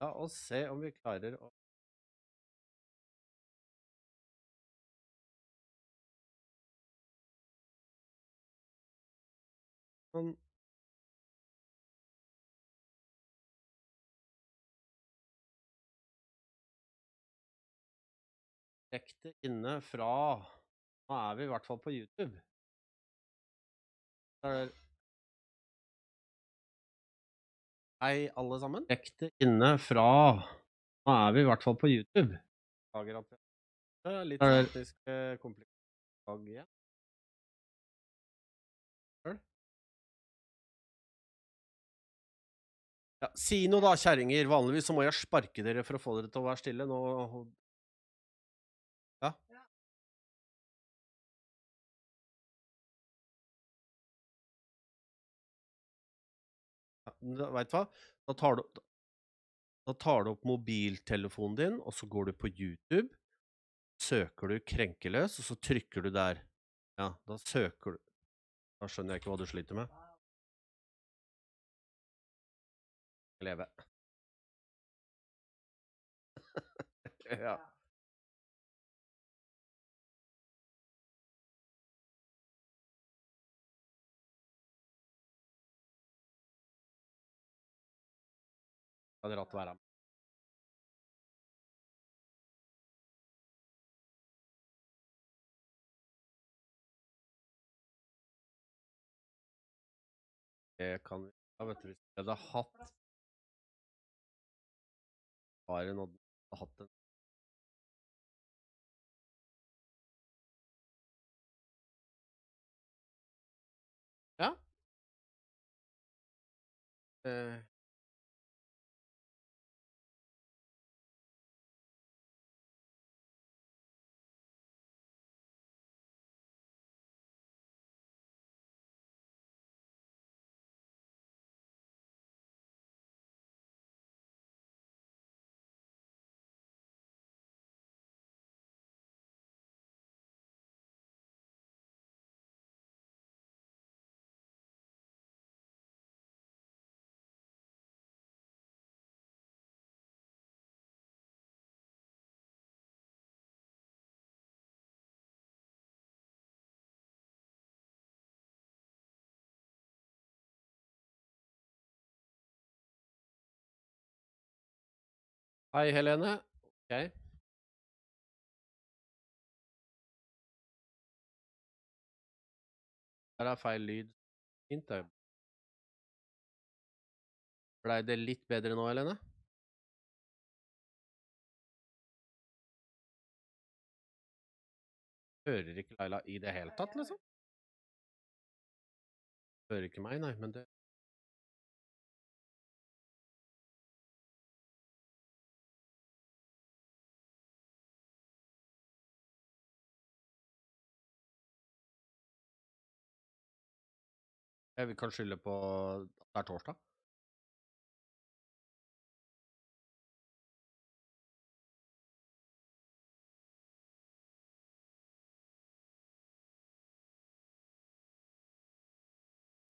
La oss se om vi klarer å Sånn. Direkte inne fra Nå er vi i hvert fall på YouTube. Der. Hei, alle sammen. Direkte inne fra Nå er vi i hvert fall på YouTube. Beklager at det er litt faktisk komplisert igjen. Ja, si noe da, kjerringer. Vanligvis så må jeg sparke dere for å få dere til å være stille. Nå Veit du hva? Da tar du, da tar du opp mobiltelefonen din, og så går du på YouTube. Søker du 'krenkeløs', og så trykker du der. Ja, da søker du Da skjønner jeg ikke hva du sliter med. Leve. ja. Hadde ratt være med. Det kan vi da, vet du, hvis vi hadde hatt Bare hadde hatt en Ja. Eh. Hei, Helene. Ok. Her er feil lyd. Fint, det. Blei det litt bedre nå, Helene? Hører ikke Laila i det hele tatt, liksom? Hører ikke meg, nei, men det Jeg vil kan skylde på at det er torsdag.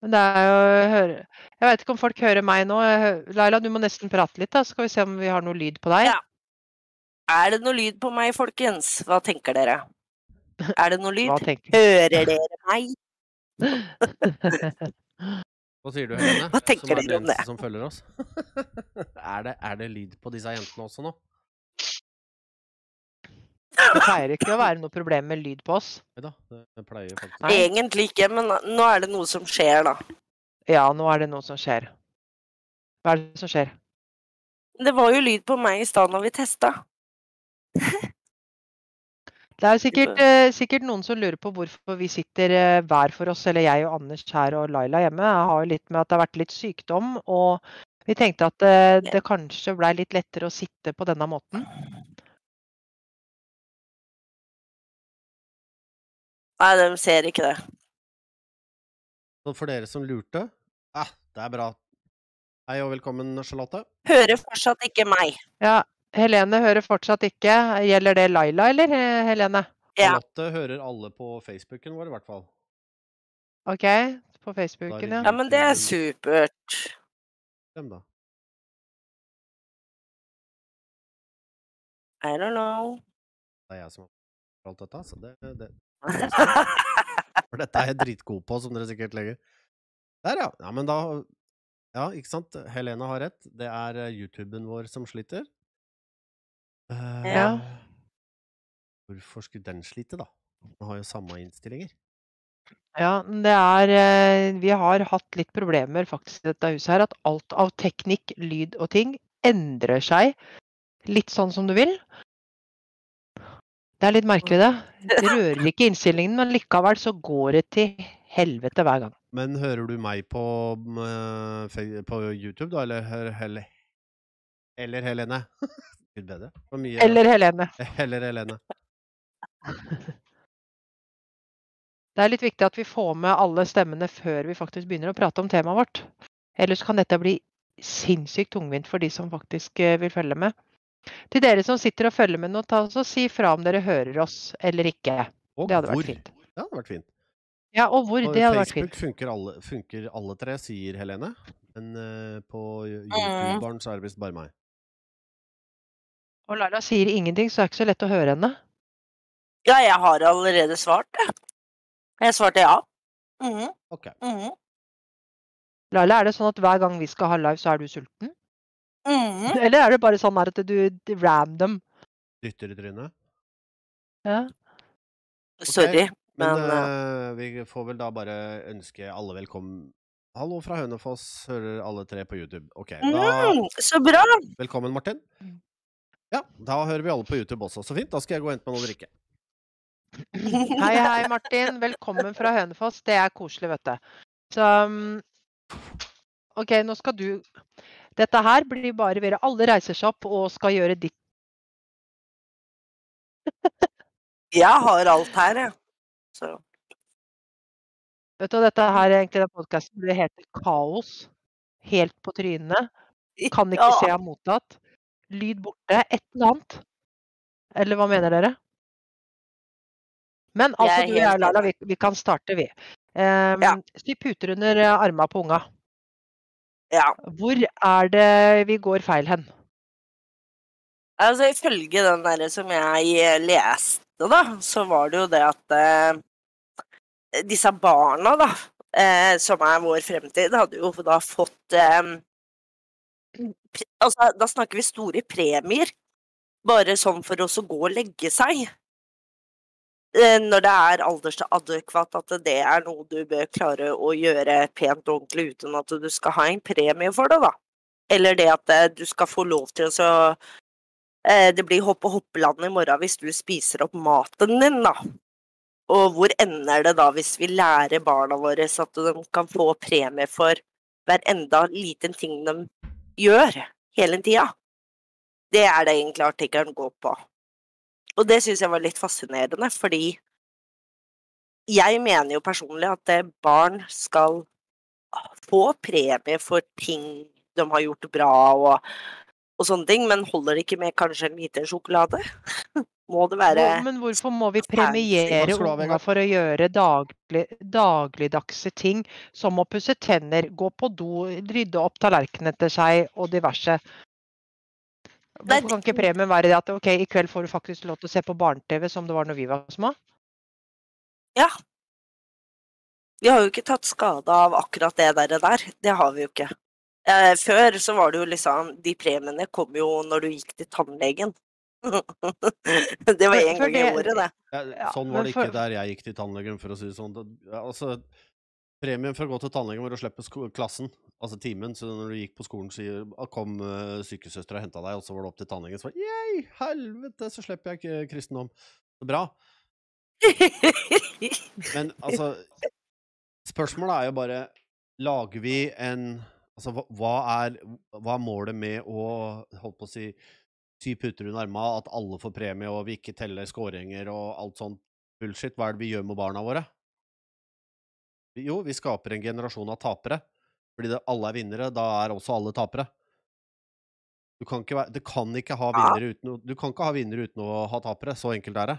Men det er jo jeg høre. Jeg vet ikke om folk hører meg nå. Laila, du må nesten prate litt, da. Så skal vi se om vi har noe lyd på deg. Ja. Er det noe lyd på meg, folkens? Hva tenker dere? Er det noe lyd? Hører dere meg? Hva sier du, Helene? Hva tenker som er dere om det? som følger oss. er, det, er det lyd på disse jentene også nå? Det pleier ikke å være noe problem med lyd på oss. Nei da, det, det pleier faktisk Nei. Egentlig ikke, men nå er det noe som skjer, da. Ja, nå er det noe som skjer. Hva er det som skjer? Det var jo lyd på meg i stad når vi testa. Det er sikkert, eh, sikkert noen som lurer på hvorfor vi sitter eh, hver for oss, eller jeg og Anders her og Laila hjemme. Jeg har jo litt med at det har vært litt sykdom, og vi tenkte at eh, det kanskje blei litt lettere å sitte på denne måten. Nei, de ser ikke det. Så for dere som lurte eh, Det er bra. Hei og velkommen, Charlotte. Hører fortsatt ikke meg. Ja, Helene hører fortsatt ikke. Gjelder det Laila, eller eh, Helene? Ja. Charlotte hører alle på Facebooken vår, i hvert fall. OK, på Facebooken, ja. Ja, men det er supert. Hvem da? I don't know. Det er jeg som har alt dette, så det, det For dette er jeg dritgod på, som dere sikkert legger. Der, ja. Ja, men da Ja, ikke sant? Helene har rett. Det er eh, YouTuben vår som sliter. Eh, Ja. Hvorfor skulle den slite, da? Den har jo samme innstillinger. Ja, det er eh, Vi har hatt litt problemer faktisk i dette huset her. At alt av teknikk, lyd og ting endrer seg litt sånn som du vil. Det er litt merkelig, det. Det rører ikke innstillingen, men likevel så går det til helvete hver gang. Men hører du meg på, eh, på YouTube, da, eller Hel- Eller Helene? Gud bedre. For mye Eller Helene. Eller Helene. Det er litt viktig at vi får med alle stemmene før vi faktisk begynner å prate om temaet vårt. Ellers kan dette bli sinnssykt tungvint for de som faktisk eh, vil følge med. Til dere som sitter og følger med nå, ta og si fra om dere hører oss eller ikke. Og Det hadde hvor. vært fint. Det hadde vært fint. Ja, og hvor. Og Det hadde vært Facebook fint. funker alle, funker alle tre, sier Helene. Men uh, på Mm. YouTuberen så er det visst bare meg. Og Laila sier ingenting, så det er ikke så lett å høre henne. Ja, jeg har allerede svart, jeg. Jeg svarte ja. Mhm, Ok. mhm, Laila, er det sånn at hver gang vi skal ha live, så er du sulten? mhm. Eller er det bare sånn at du random? Dytter i trynet. Ja. Sorry, Men men eh, vi får vel da bare ønske alle velkommen. Hallo fra Hønefoss, hører alle tre på YouTube. Ok, da mm, Så bra! Velkommen, Martin. Mm. Ja, da hører vi alle på YouTube også. Så fint. Da skal jeg gå og hente meg noe å drikke. Hei, hei, Martin. Velkommen fra Hønefoss. Det er koselig, vet du. Så um, OK, nå skal du Dette her blir bare ved Alle reiser seg opp og skal gjøre ditt. Jeg har alt her, jeg. Så Vet du, dette her er egentlig den podkasten blir helt kaos. Helt på trynet. Kan ikke se jeg av mottatt. Lyd borte. Et eller annet. Eller hva mener dere? Men altså, du og jeg, Lala, vi, vi kan starte, vi. Um, Ja. Sy puter under eh, arma på unga. Ja. Hvor er det vi går feil hen? Altså, ifølge den derre som jeg eh, leste, da, så var det jo det at eh, disse barna, da, eh, som er vår fremtid, hadde jo da fått eh, Altså, da snakker vi store premier, bare sånn for å gå og legge seg. Eh, når det er aldersadekvat, at det er noe du bør klare å gjøre pent og ordentlig uten at du skal ha en premie for det, da. Eller det at eh, du skal få lov til å så eh, det blir hopp og hoppeland i morgen hvis du spiser opp maten din, da. Og hvor ender det da hvis vi lærer barna våre så at de kan få premie for hver enda liten ting de gjør hele tida? Det er det egentlig artikkelen går på. Og det syns jeg var litt fascinerende, fordi jeg mener jo personlig at eh, barn skal få premie for ting de har gjort bra og og sånne ting, men holder det ikke med kanskje en liten sjokolade? Må det være men hvorfor må vi premiere unga for å gjøre daglig, dagligdagse ting, som å pusse tenner, gå på do, rydde opp tallerkenene etter seg og diverse? Hvorfor kan ikke premien være det at ok, i kveld får du faktisk lov til å se på barne-TV som det var når vi var små? Ja. Vi har jo ikke tatt skade av akkurat det der. der. Det har vi jo ikke. Eh, før så var det jo liksom De premiene kom jo når du gikk til tannlegen. Det var én gang i året, det. Ja, sånn var det ikke der jeg gikk til tannlegen, for å si det sånn. Det, altså, premien for å gå til tannlegen var å slippe sko klassen, altså timen. Så når du gikk på skolen, så kom uh, sykesøster og henta deg, og så var det opp til tannlegen. Så var Yay, helvete, så slipper jeg ikke kristendom. Så bra. Men altså Spørsmålet er jo bare Lager vi en Altså, hva er Hva er målet med å holdt på å si sy putter under arma, at alle får premie, og vi ikke teller skåringer og alt sånt bullshit? Hva er det vi gjør med barna våre? Jo, vi skaper en generasjon av tapere. Fordi det, alle er vinnere, da er også alle tapere. Du kan ikke, være, du kan ikke ha vinnere uten, du kan ikke ha vinnere uten å ha tapere. Så enkelt er det.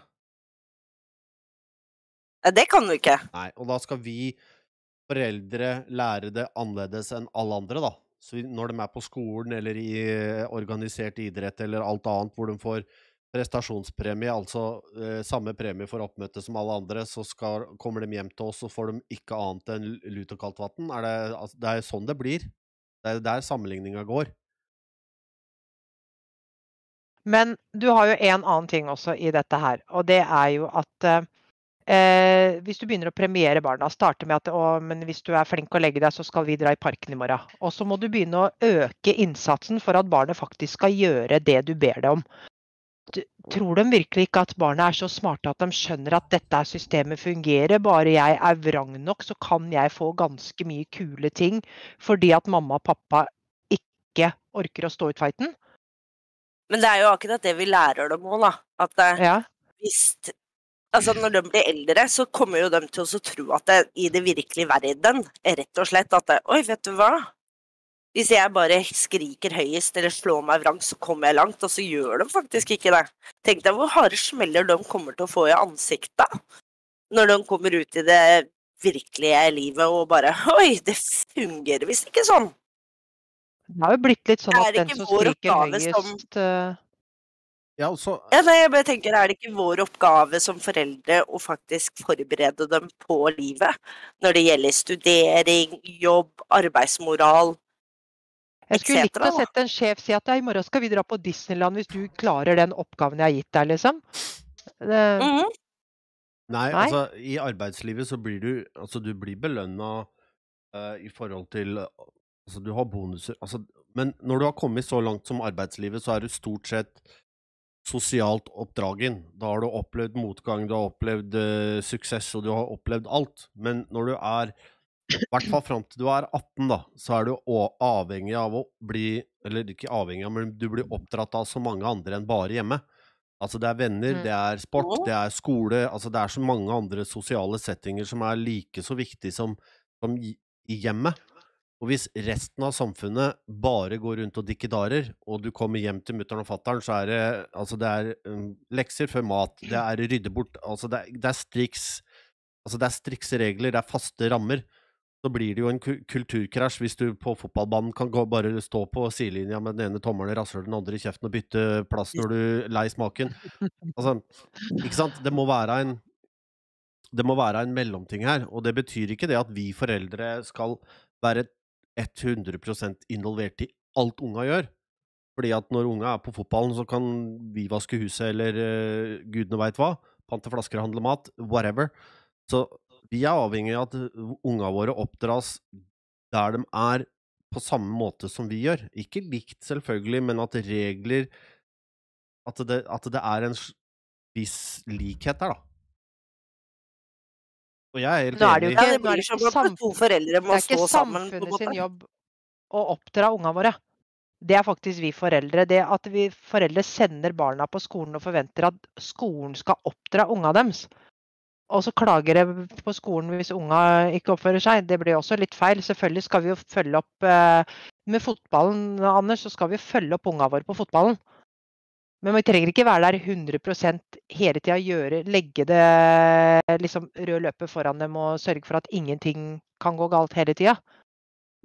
Det kan du ikke. Nei, og da skal vi foreldre lære det annerledes enn alle andre, da. Så når de er på skolen eller i eh, organisert idrett eller alt annet hvor de får prestasjonspremie, altså eh, samme premie for oppmøte som alle andre, så skal, kommer de hjem til oss, og får de ikke annet enn lut og kaldt vann? Det, altså, det er sånn det blir. Det er der sammenligninga går. Men du har jo en annen ting også i dette her, og det er jo at eh, hvis du begynner å premiere barna, starte med at å, men hvis du er flink å legge deg, så skal vi dra i parken i morgen. Og så må du begynne å øke innsatsen for at barnet faktisk skal gjøre det du ber det om. Tror de virkelig ikke at barna er så smarte at de skjønner at dette systemet fungerer? Bare jeg er vrang nok, så kan jeg få ganske mye kule ting fordi at mamma og pappa ikke orker å stå ut fighten? Men det er jo akkurat det vi lærer dem òg, da. At eh, Ja. hvis Altså, når de blir eldre, så kommer jo de til å tro at det i det virkelige verden er rett og slett at det, Oi, vet du hva? Hvis jeg bare skriker høyest eller slår meg vrang, så kommer jeg langt. Og så gjør de faktisk ikke det. Tenk deg hvor harde smeller de kommer til å få i ansiktet når de kommer ut i det virkelige livet og bare Oi, det fungerer visst ikke sånn. Det har jo blitt litt sånn at den som skriker høyest som- eh, Ja, så Ja, nei, jeg bare tenker, Er det ikke vår oppgave som foreldre å faktisk forberede dem på livet? Når det gjelder studering, jobb, arbeidsmoral. Jeg skulle likt å sett en sjef si at ja, i morgen skal vi dra på Disneyland hvis du klarer den oppgaven jeg har gitt deg, liksom. Det, Mm Nei, Nei? altså i arbeidslivet så blir du Altså du blir belønna i forhold til Altså du har bonuser altså, Men når du har kommet så langt som arbeidslivet, så er du stort sett sosialt oppdragen. Da har du opplevd motgang, du har opplevd uh, suksess, og du har opplevd alt. Men når du er i hvert fall fram til du er 18, da, så er du avhengig av å bli Eller ikke avhengig av, men du blir oppdratt av så mange andre enn bare hjemme. Altså det er venner, Mm. det er sport, det er skole Altså det er så mange andre sosiale settinger som er like så viktige som, som hjemmet. Og hvis resten av samfunnet bare går rundt og dikkedarer, og du kommer hjem til mutter'n og fatter'n, så er det altså det er um, lekser før mat, det er rydde bort Altså det er, det er striks Altså det er strikse regler, det er faste rammer. Så blir det jo en kulturkrasj hvis du på fotballbanen kan gå, bare stå på sidelinja med den ene tommelen i rasshølet, den andre i kjeften og bytte plass når du er lei smaken. Altså, ikke sant? Det må være en det må være en mellomting her, og det betyr ikke det at vi foreldre skal være 100% involvert i alt unga gjør. Fordi at når unga er på fotballen, så kan vi vaske huset eller uh, gudene veit hva. Pante flasker handle mat. Whatever. Så vi er avhengig av at unga våre oppdras der de er, på samme måte som vi gjør. Ikke likt, selvfølgelig, men at regler At det, at det er en viss likhet der, da. Og jeg er helt Nå er det jo ikke- det er blir som ikke at to foreldre må er stå sammen. på en samfunnet sin jobb å oppdra unga våre. Det er faktisk vi foreldre. Det at vi foreldre sender barna på skolen og forventer at skolen skal oppdra unga deres. Og så klager det på skolen hvis unga ikke oppfører seg. Det blir også litt feil. Selvfølgelig skal vi jo følge opp eh, Med fotballen, Anders, så skal vi følge opp unga våre på fotballen. Men vi trenger ikke være der 100% hele tida, gjøre, legge det liksom rød løper foran dem og sørge for at ingenting kan gå galt hele tida.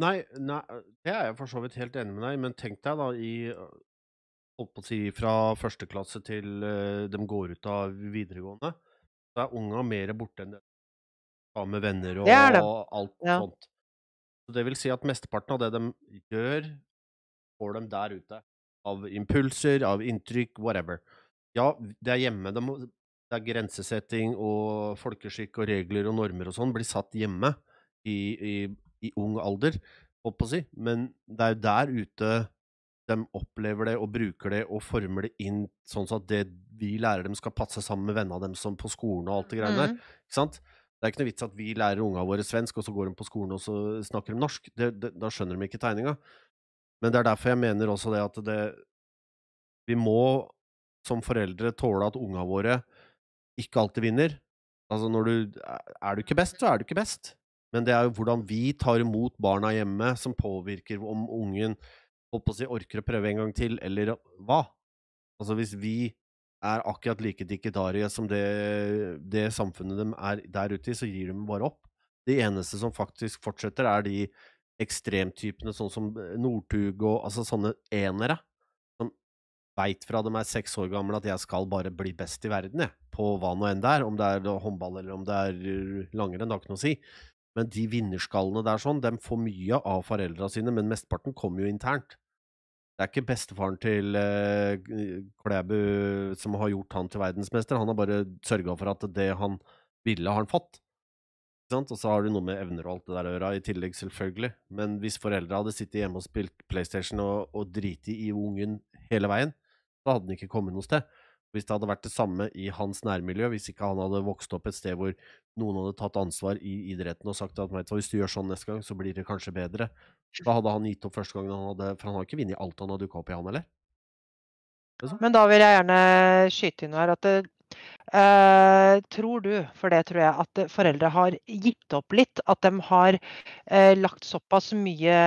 Nei, nei, det er jeg for så vidt helt enig med deg men tenk deg da i Holdt på å si fra første klasse til øh, de går ut av videregående, så er unga mer borte enn det. de med venner og Det de. alt Ja. sånt. Så det vil si at mesteparten av det de gjør, får de der ute. Av impulser, av inntrykk, whatever. Ja, det er hjemme. Det, må, det er grensesetting og folkeskikk og regler og normer og sånn blir satt hjemme i, i, i ung alder, holdt på å si. Men det er jo der ute de opplever det og bruker det og former det inn sånn at det vi lærer dem skal passe sammen med vennene dem som på skolen og alt det greiene der. Mm. Ikke sant? Det er ikke noe vits at vi lærer unga våre svensk, og så går de på skolen og så snakker de norsk. Det, det, da skjønner de ikke tegninga. Men det er derfor jeg mener også det at det Vi må som foreldre tåle at unga våre ikke alltid vinner. Altså når du Er du ikke best, så er du ikke best. Men det er jo hvordan vi tar imot barna hjemme, som påvirker om ungen håper å si, orker å prøve en gang til, eller hva. Altså hvis vi er akkurat like dikkedarie som det, det samfunnet de er der ute i, så gir de bare opp. De eneste som faktisk fortsetter, er de ekstremtypene, sånn som Northug og altså sånne enere. Som veit fra de er seks år gamle at jeg skal bare bli best i verden, jeg. På hva nå enn det er. Om det er håndball eller om det er uh, langrenn, det har ikke noe å si. Men de vinnerskallene der sånn, dem får mye av foreldra sine, men mesteparten kommer jo internt. Det er ikke bestefaren til eh, Klæbu som har gjort han til verdensmester. Han har bare sørga for at det han ville, har han fått. Og så har du noe med evner og alt det der å gjøre, i tillegg, selvfølgelig. Men hvis foreldra hadde sittet hjemme og spilt PlayStation og, og driti i ungen hele veien, da hadde han ikke kommet noe sted. Hvis det hadde vært det samme i hans nærmiljø, hvis ikke han hadde vokst opp et sted hvor noen hadde tatt ansvar i idretten og sagt at hvis du gjør sånn neste gang, så blir det kanskje bedre, da hadde han gitt opp første gangen han hadde For han har ikke vunnet alt han har dukka opp i, han heller. Men da vil jeg gjerne skyte inn her at det, eh, tror du, for det tror jeg, at foreldre har gitt opp litt? At de har eh, lagt såpass mye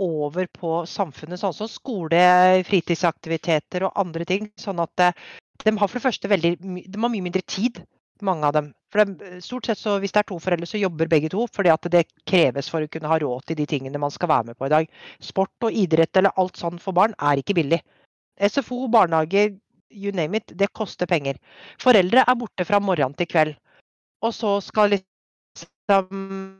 over på samfunnet, sånn som skole, fritidsaktiviteter og andre ting. Sånn at eh, de har for det første veldig, de har mye mindre tid, mange av dem. For de, stort sett så Hvis det er to foreldre, så jobber begge to. fordi at det kreves for å kunne ha råd til de tingene man skal være med på i dag. Sport og idrett eller alt sånn for barn er ikke billig. SFO, barnehage, you name it, det koster penger. Foreldre er borte fra morgen til kveld. Og så skal liksom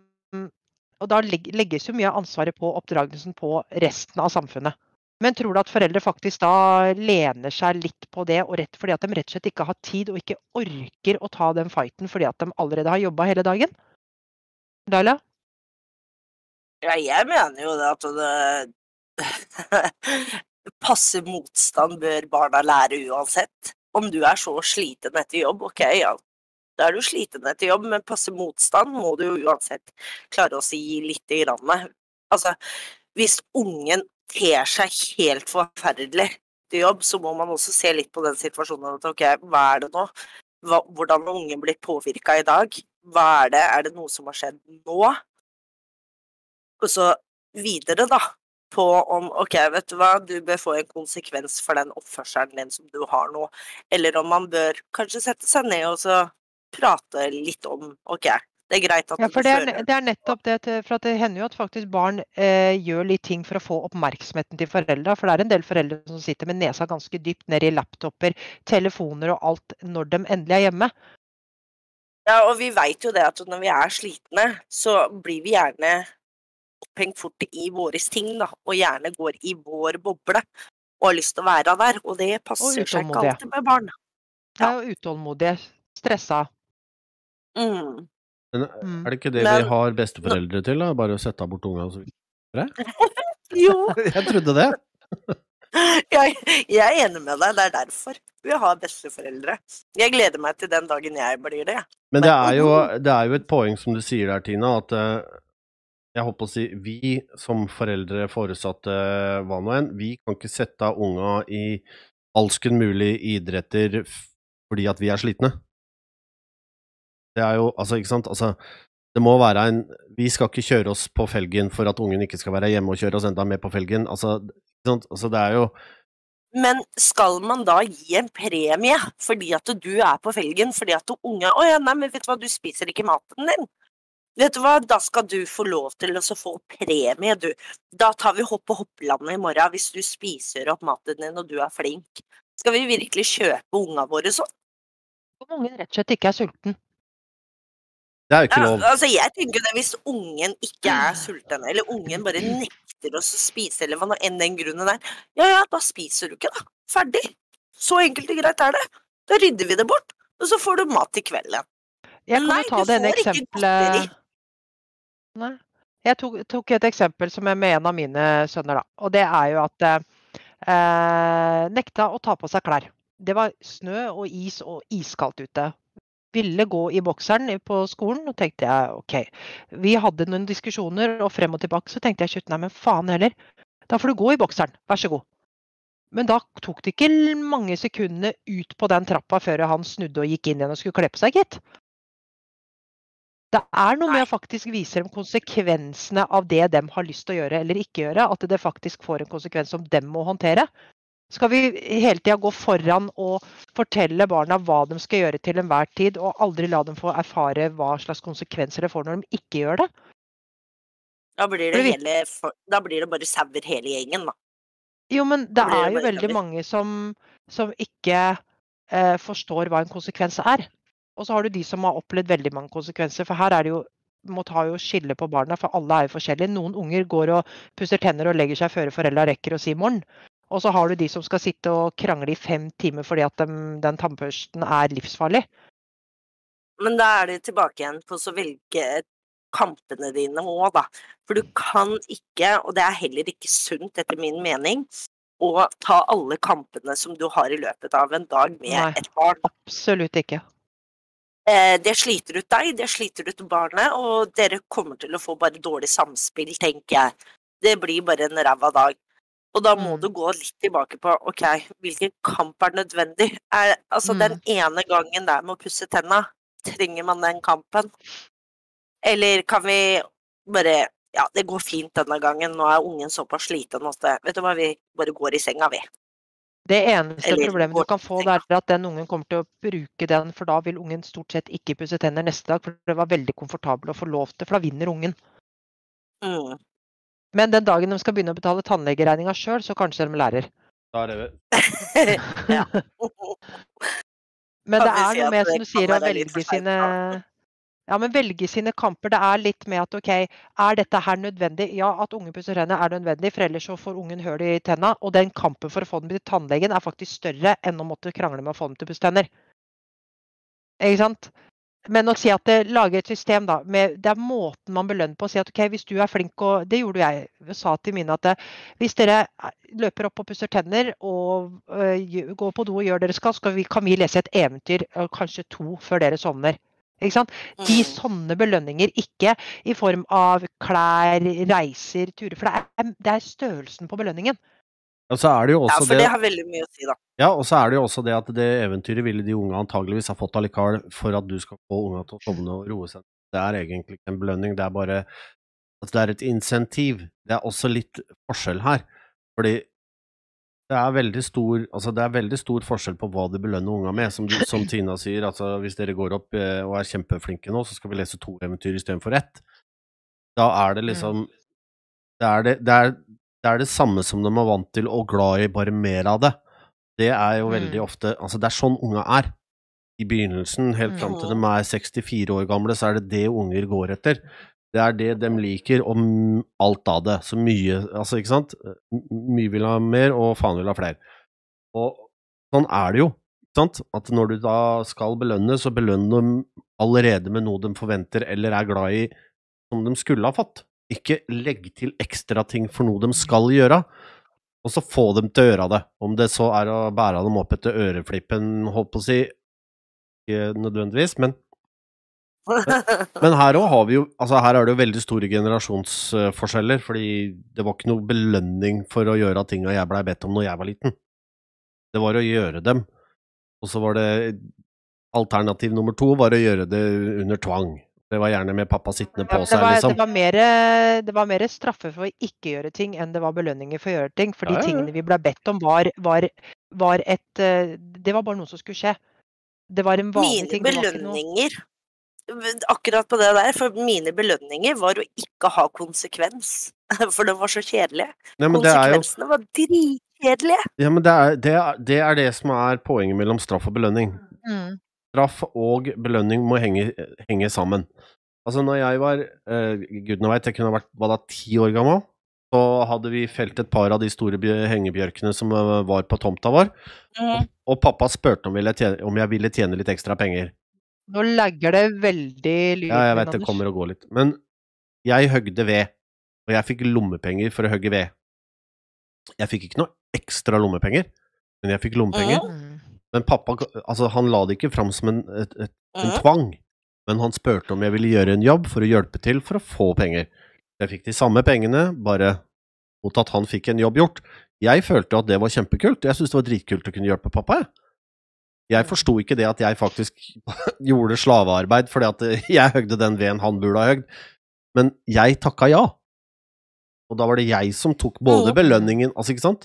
Og da legges jo mye av ansvaret på oppdragelsen på resten av samfunnet. Men tror du at foreldre faktisk da lener seg litt på det, og rett fordi at de rett og slett ikke har tid og ikke orker å ta den fighten fordi at de allerede har jobba hele dagen? Laila? Ja, jeg mener jo det at det Passe motstand bør barna lære uansett. Om du er så sliten etter jobb, ok, ja. Da er du sliten etter jobb, men passe motstand må du jo uansett klare å si lite grann. Altså, hvis ungen ter seg helt forferdelig til jobb, så må man også se litt på den situasjonen. At ok, hva er det nå? Hva, hvordan har ungen blitt påvirka i dag? Hva er det? Er det noe som har skjedd nå? Og så videre, da, på om ok, vet du hva, du bør få en konsekvens for den oppførselen din som du har nå. Eller om man bør kanskje sette seg ned og så prate litt om ok, det er greit at Ja, for det er, det er nettopp det. For det hender jo at faktisk barn eh, gjør litt ting for å få oppmerksomheten til foreldra. For det er en del foreldre som sitter med nesa ganske dypt ned i laptoper, telefoner og alt når de endelig er hjemme. Ja, og vi veit jo det at når vi er slitne, så blir vi gjerne opphengt fort i våre ting, da. Og gjerne går i vår boble og har lyst til å være der. Og det passer seg ikke alltid med barn. Det er jo utålmodige, stressa. Mm. Men Mm. er det ikke det Men- vi har besteforeldre til? da? Bare å sette bort unga og så videre? Jo, Jeg trodde det. jeg, jeg er enig med deg. Det er derfor vi har besteforeldre. Jeg gleder meg til den dagen jeg blir det. Men det er, jo, det er jo et poeng som du sier der, Tina, at eh, jeg håper å si vi som foreldre, foresatte, hva nå enn, vi kan ikke sette av unga i alsken mulig idretter fordi at vi er slitne. Det er jo, altså, ikke sant, altså det må være en Vi skal ikke kjøre oss på felgen for at ungen ikke skal være hjemme og kjøre oss enda mer på felgen. Altså, ikke sant? altså det er jo Men skal man da gi en premie fordi at du er på felgen, fordi at unge Å ja, nei, men vet du hva, du spiser ikke maten din. Vet du hva, da skal du få lov til å få premie, du. Da tar vi hopp på hopplandet i morgen hvis du spiser opp maten din og du er flink. Skal vi virkelig kjøpe unga våre sånn? Om ungen rett og slett ikke er sulten. Det er jo ikke Ja, lov. altså jeg tenker det Hvis ungen ikke er sulten, eller ungen bare nekter oss å spise, eller hva nå enn den grunnen er, ja ja, da spiser du ikke, da. Ferdig. Så enkelt og greit er det. Da rydder vi det bort, og så får du mat til kvelden. Jeg kan Nei, jo ta får ikke eksempelet. Nei. Jeg tok, tok et eksempel som er med en av mine sønner, da. Og det er jo at eh, nekta å ta på seg klær. Det var snø og is og iskaldt ute. Ville gå i bokseren på skolen, og tenkte jeg OK. Vi hadde noen diskusjoner, og frem og tilbake så tenkte jeg nei, men faen heller. Da får du gå i bokseren, vær så god. Men da tok det ikke mange sekundene ut på den trappa før han snudde og gikk inn igjen og skulle kle på seg, gitt. Det er noe med å faktisk vise dem konsekvensene av det de har lyst til å gjøre eller ikke gjøre. At det faktisk får en konsekvens som dem må håndtere. Skal vi hele tida gå foran og fortelle barna hva de skal gjøre til enhver tid, og aldri la dem få erfare hva slags konsekvenser det får når de ikke gjør det? Da blir det, hele, da blir det bare sauer hele gjengen, da. Jo, men det det er jo veldig sauer. mange som, som ikke eh, forstår hva en konsekvens er. Og så har du de som har opplevd veldig mange konsekvenser. For her er det jo må ta jo skille på barna, for alle er jo forskjellige. Noen unger går og pusser tenner og legger seg før foreldra rekker å si morgen. Og så har du de som skal sitte og krangle i fem timer fordi at dem- den tannbørsten er livsfarlig. Men da er det tilbake igjen på å velge kampene dine òg, da. For du kan ikke, og det er heller ikke sunt etter min mening, å ta alle kampene som du har i løpet av en dag med Nei. et barn. Absolutt ikke. Eh, det sliter ut deg, det sliter ut barnet, og dere kommer til å få bare dårlig samspill, tenker jeg. Det blir bare en ræva dag. Og da må Mm. du gå litt tilbake på ok, hvilken kamp er nødvendig? Er, altså den Mm. ene gangen der med å pusse tenna, trenger man den kampen? Eller kan vi bare Ja, det går fint denne gangen, nå er ungen såpass sliten at Vet du hva, vi bare går i senga, vi. Det eneste Eller problemet du kan få, det er at den ungen kommer til å bruke den, for da vil ungen stort sett ikke pusse tenner neste dag. For det var veldig komfortabelt å få lov til, for da vinner ungen. Mm. Men den dagen de skal begynne å betale tannlegeregninga sjøl, så kanskje de lærer. Da er det vel. Men det er noe med, som du sier, å velge sine? Ja, men velge sine kamper. Det er litt med at OK, er dette her nødvendig? Ja, at unge pusser tennene er nødvendig, for ellers så får ungen hull i tenna. Og den kampen for å få dem til tannlegen er faktisk større enn å måtte krangle med å få dem til å pusse tenner. Ikke sant? Men å si at det, lager et system, da. Med, det er måten man belønner på. Å si at OK, hvis du er flink og Det gjorde jeg. Jeg sa til mine at det, hvis dere eh, løper opp og pusser tenner og øh, går på do og gjør dere skal, så kan vi, kan vi lese et eventyr, kanskje to, før dere sovner. Ikke sant? De Mm. sånne belønninger, ikke i form av klær, reiser, turer. For det er, det er størrelsen på belønningen. Og så er det jo Ja, for det det har veldig mye å si, da. Ja, og så er det jo også det at det eventyret ville de unge antageligvis ha fått allikevel for at du skal få unga til å sovne og roe seg. Det er egentlig ikke en belønning, det er bare altså det er et insentiv. Det er også litt forskjell her, fordi det er veldig stor altså det er veldig stor forskjell på hva du belønner unga med. Som, som Tina sier, altså hvis dere går opp eh, og er kjempeflinke nå, så skal vi lese to eventyr istedenfor ett. Da er det liksom det er det, det, er, det er det samme som de er vant til og glad i, bare mer av det. Det er jo veldig Mm. ofte Altså, det er sånn unga er. I begynnelsen, helt fram til de er 64 år gamle, så er det det unger går etter. Det er det de liker, og alt av det. Så mye Altså, ikke sant? Mye vil ha mer, og faen vil ha flere. Og sånn er det jo. Ikke sant? At når du da skal belønne, så belønner de allerede med noe de forventer eller er glad i, som de skulle ha fått. Ikke legg til ekstra ting for noe de skal gjøre, og så få dem til å gjøre det. Om det så er å bære dem opp etter øreflippen, holdt på å si, ikke nødvendigvis, men men her òg har vi jo Altså, her er det jo veldig store generasjonsforskjeller, fordi det var ikke noe belønning for å gjøre tinga jeg blei bedt om når jeg var liten. Det var å gjøre dem. Og så var det Alternativ nummer to var å gjøre det under tvang. Det var gjerne med pappa sittende på seg, var, liksom. det, var mer, det var mer straffe for å ikke gjøre ting enn det var belønninger for å gjøre ting. For de Ja, ja, ja. tingene vi ble bedt om, var, var, var et eh, Det var bare noe som skulle skje. Det var en vanlig Mine ting. Mine var ikke noe belønninger Akkurat på det der, for mine belønninger var å ikke ha konsekvens. For det var så kjedelig. Ja, Konsekvensene er jo Konsekvensene var dritkjedelige. Ja, men det er det, er, det er det som er poenget mellom straff og belønning. mm. Straff og belønning må henge, henge sammen. Altså, når jeg var uh, Gudene veit, jeg kunne vært var da ti år gammel, så hadde vi felt et par av de store hengebjørkene som eh, var på tomta vår, og pappa spurte om, om jeg ville tjene litt ekstra penger. Nå lagger det veldig lyden Ja, jeg vet det kommer og går litt. Men jeg høgde ved, og jeg fikk lommepenger for å hogge ved. Jeg fikk ikke noe ekstra lommepenger, men jeg fikk lommepenger. Mm. Men pappa altså, han la det ikke fram som en, et, et, en Mhm. tvang, men han spurte om jeg ville gjøre en jobb for å hjelpe til for å få penger. Jeg fikk de samme pengene, bare mot at han fikk en jobb gjort. Jeg følte at det var kjempekult. Jeg syntes det var dritkult å kunne hjelpe pappa. Jeg, jeg forsto ikke det at jeg faktisk gjorde slavearbeid fordi at jeg høgde den veden han burde ha høgd, men jeg takka ja. Og da var det jeg som tok både belønningen Altså, ikke sant?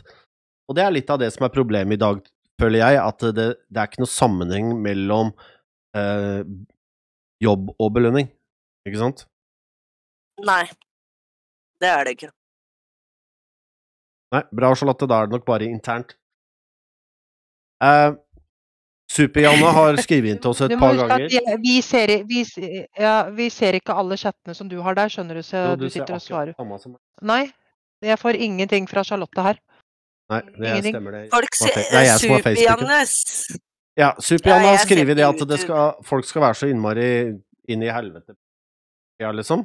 Og det er litt av det som er problemet i dag, føler jeg, at det, det er ikke noe sammenheng mellom eh, jobb og belønning. Ikke sant? Nei. Det er det ikke. Nei, bra, Charlotte. Da er det nok bare internt. Eh, Super-Janne har skrevet inn til oss et par ganger. jeg- vi ser, vi, ja, vi ser ikke alle chattene som du har der, skjønner du, så Jo, du ser sitter og svarer. Nei, jeg får ingenting fra Charlotte her. Nei, det Ingenting. stemmer det. Folk er. Super-Jannes. Ja, Super-Janne har skrevet det at det skal, folk skal være så innmari inn i helvete, ja, liksom.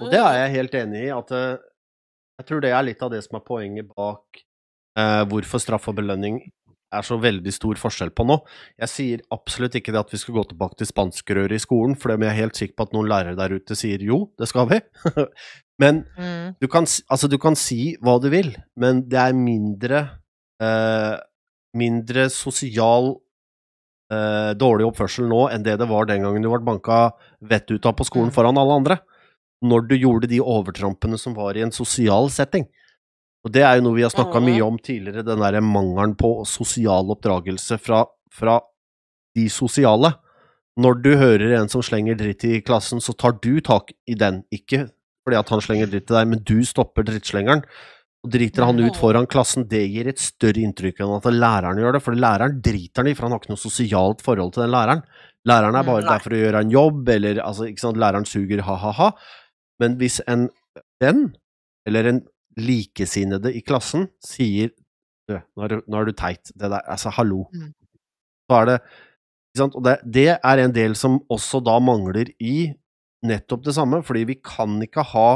Og det er jeg helt enig i. At eh, jeg tror det er litt av det som er poenget bak eh, hvorfor straff og belønning er så veldig stor forskjell på nå. Jeg sier absolutt ikke det at vi skal gå tilbake til spanskrøret i skolen, for det er jeg helt sikker på at noen lærere der ute sier jo, det skal vi. Men Mm. du kan, altså, du kan si hva du vil, men det er mindre eh, Mindre sosial eh, dårlig oppførsel nå enn det det var den gangen du ble banka vettet ut av på skolen Mm. foran alle andre. Når du gjorde de overtrampene som var i en sosial setting. Og det er jo noe vi har snakka mye om tidligere, den derre mangelen på sosial oppdragelse fra, fra de sosiale. Når du hører en som slenger dritt i klassen, så tar du tak i den. Ikke fordi at han slenger dritt til deg, men du stopper drittslengeren. Og driter han ut foran klassen, det gir et større inntrykk enn at læreren gjør det. For læreren driter han i, for han har ikke noe sosialt forhold til den læreren. Læreren er bare Nei. der for å gjøre en jobb, eller altså, ikke sant, læreren suger, ha-ha-ha. Men hvis en venn, eller en likesinnede i klassen, sier du, nå er du, nå er du teit, det der, altså, hallo. Mm. Så er det ikke sant? Og det, det er en del som også da mangler i nettopp det samme, fordi vi kan ikke ha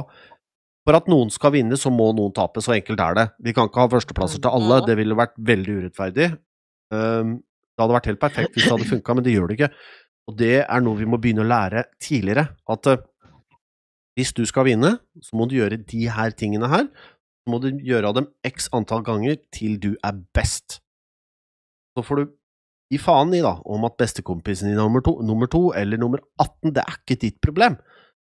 For at noen skal vinne, så må noen tape. Så enkelt er det. Vi kan ikke ha førsteplasser til alle. Mhm. Det ville vært veldig urettferdig. Um, det hadde vært helt perfekt hvis det hadde funka, men det gjør det ikke. Og det er noe vi må begynne å lære tidligere. At eh, hvis du skal vinne, så må du gjøre de her tingene her. Så må du gjøre dem x antall ganger til du er best. Så får du gi faen i da, om at bestekompisen din er nummer to, nummer to eller nummer 18, det er ikke ditt problem.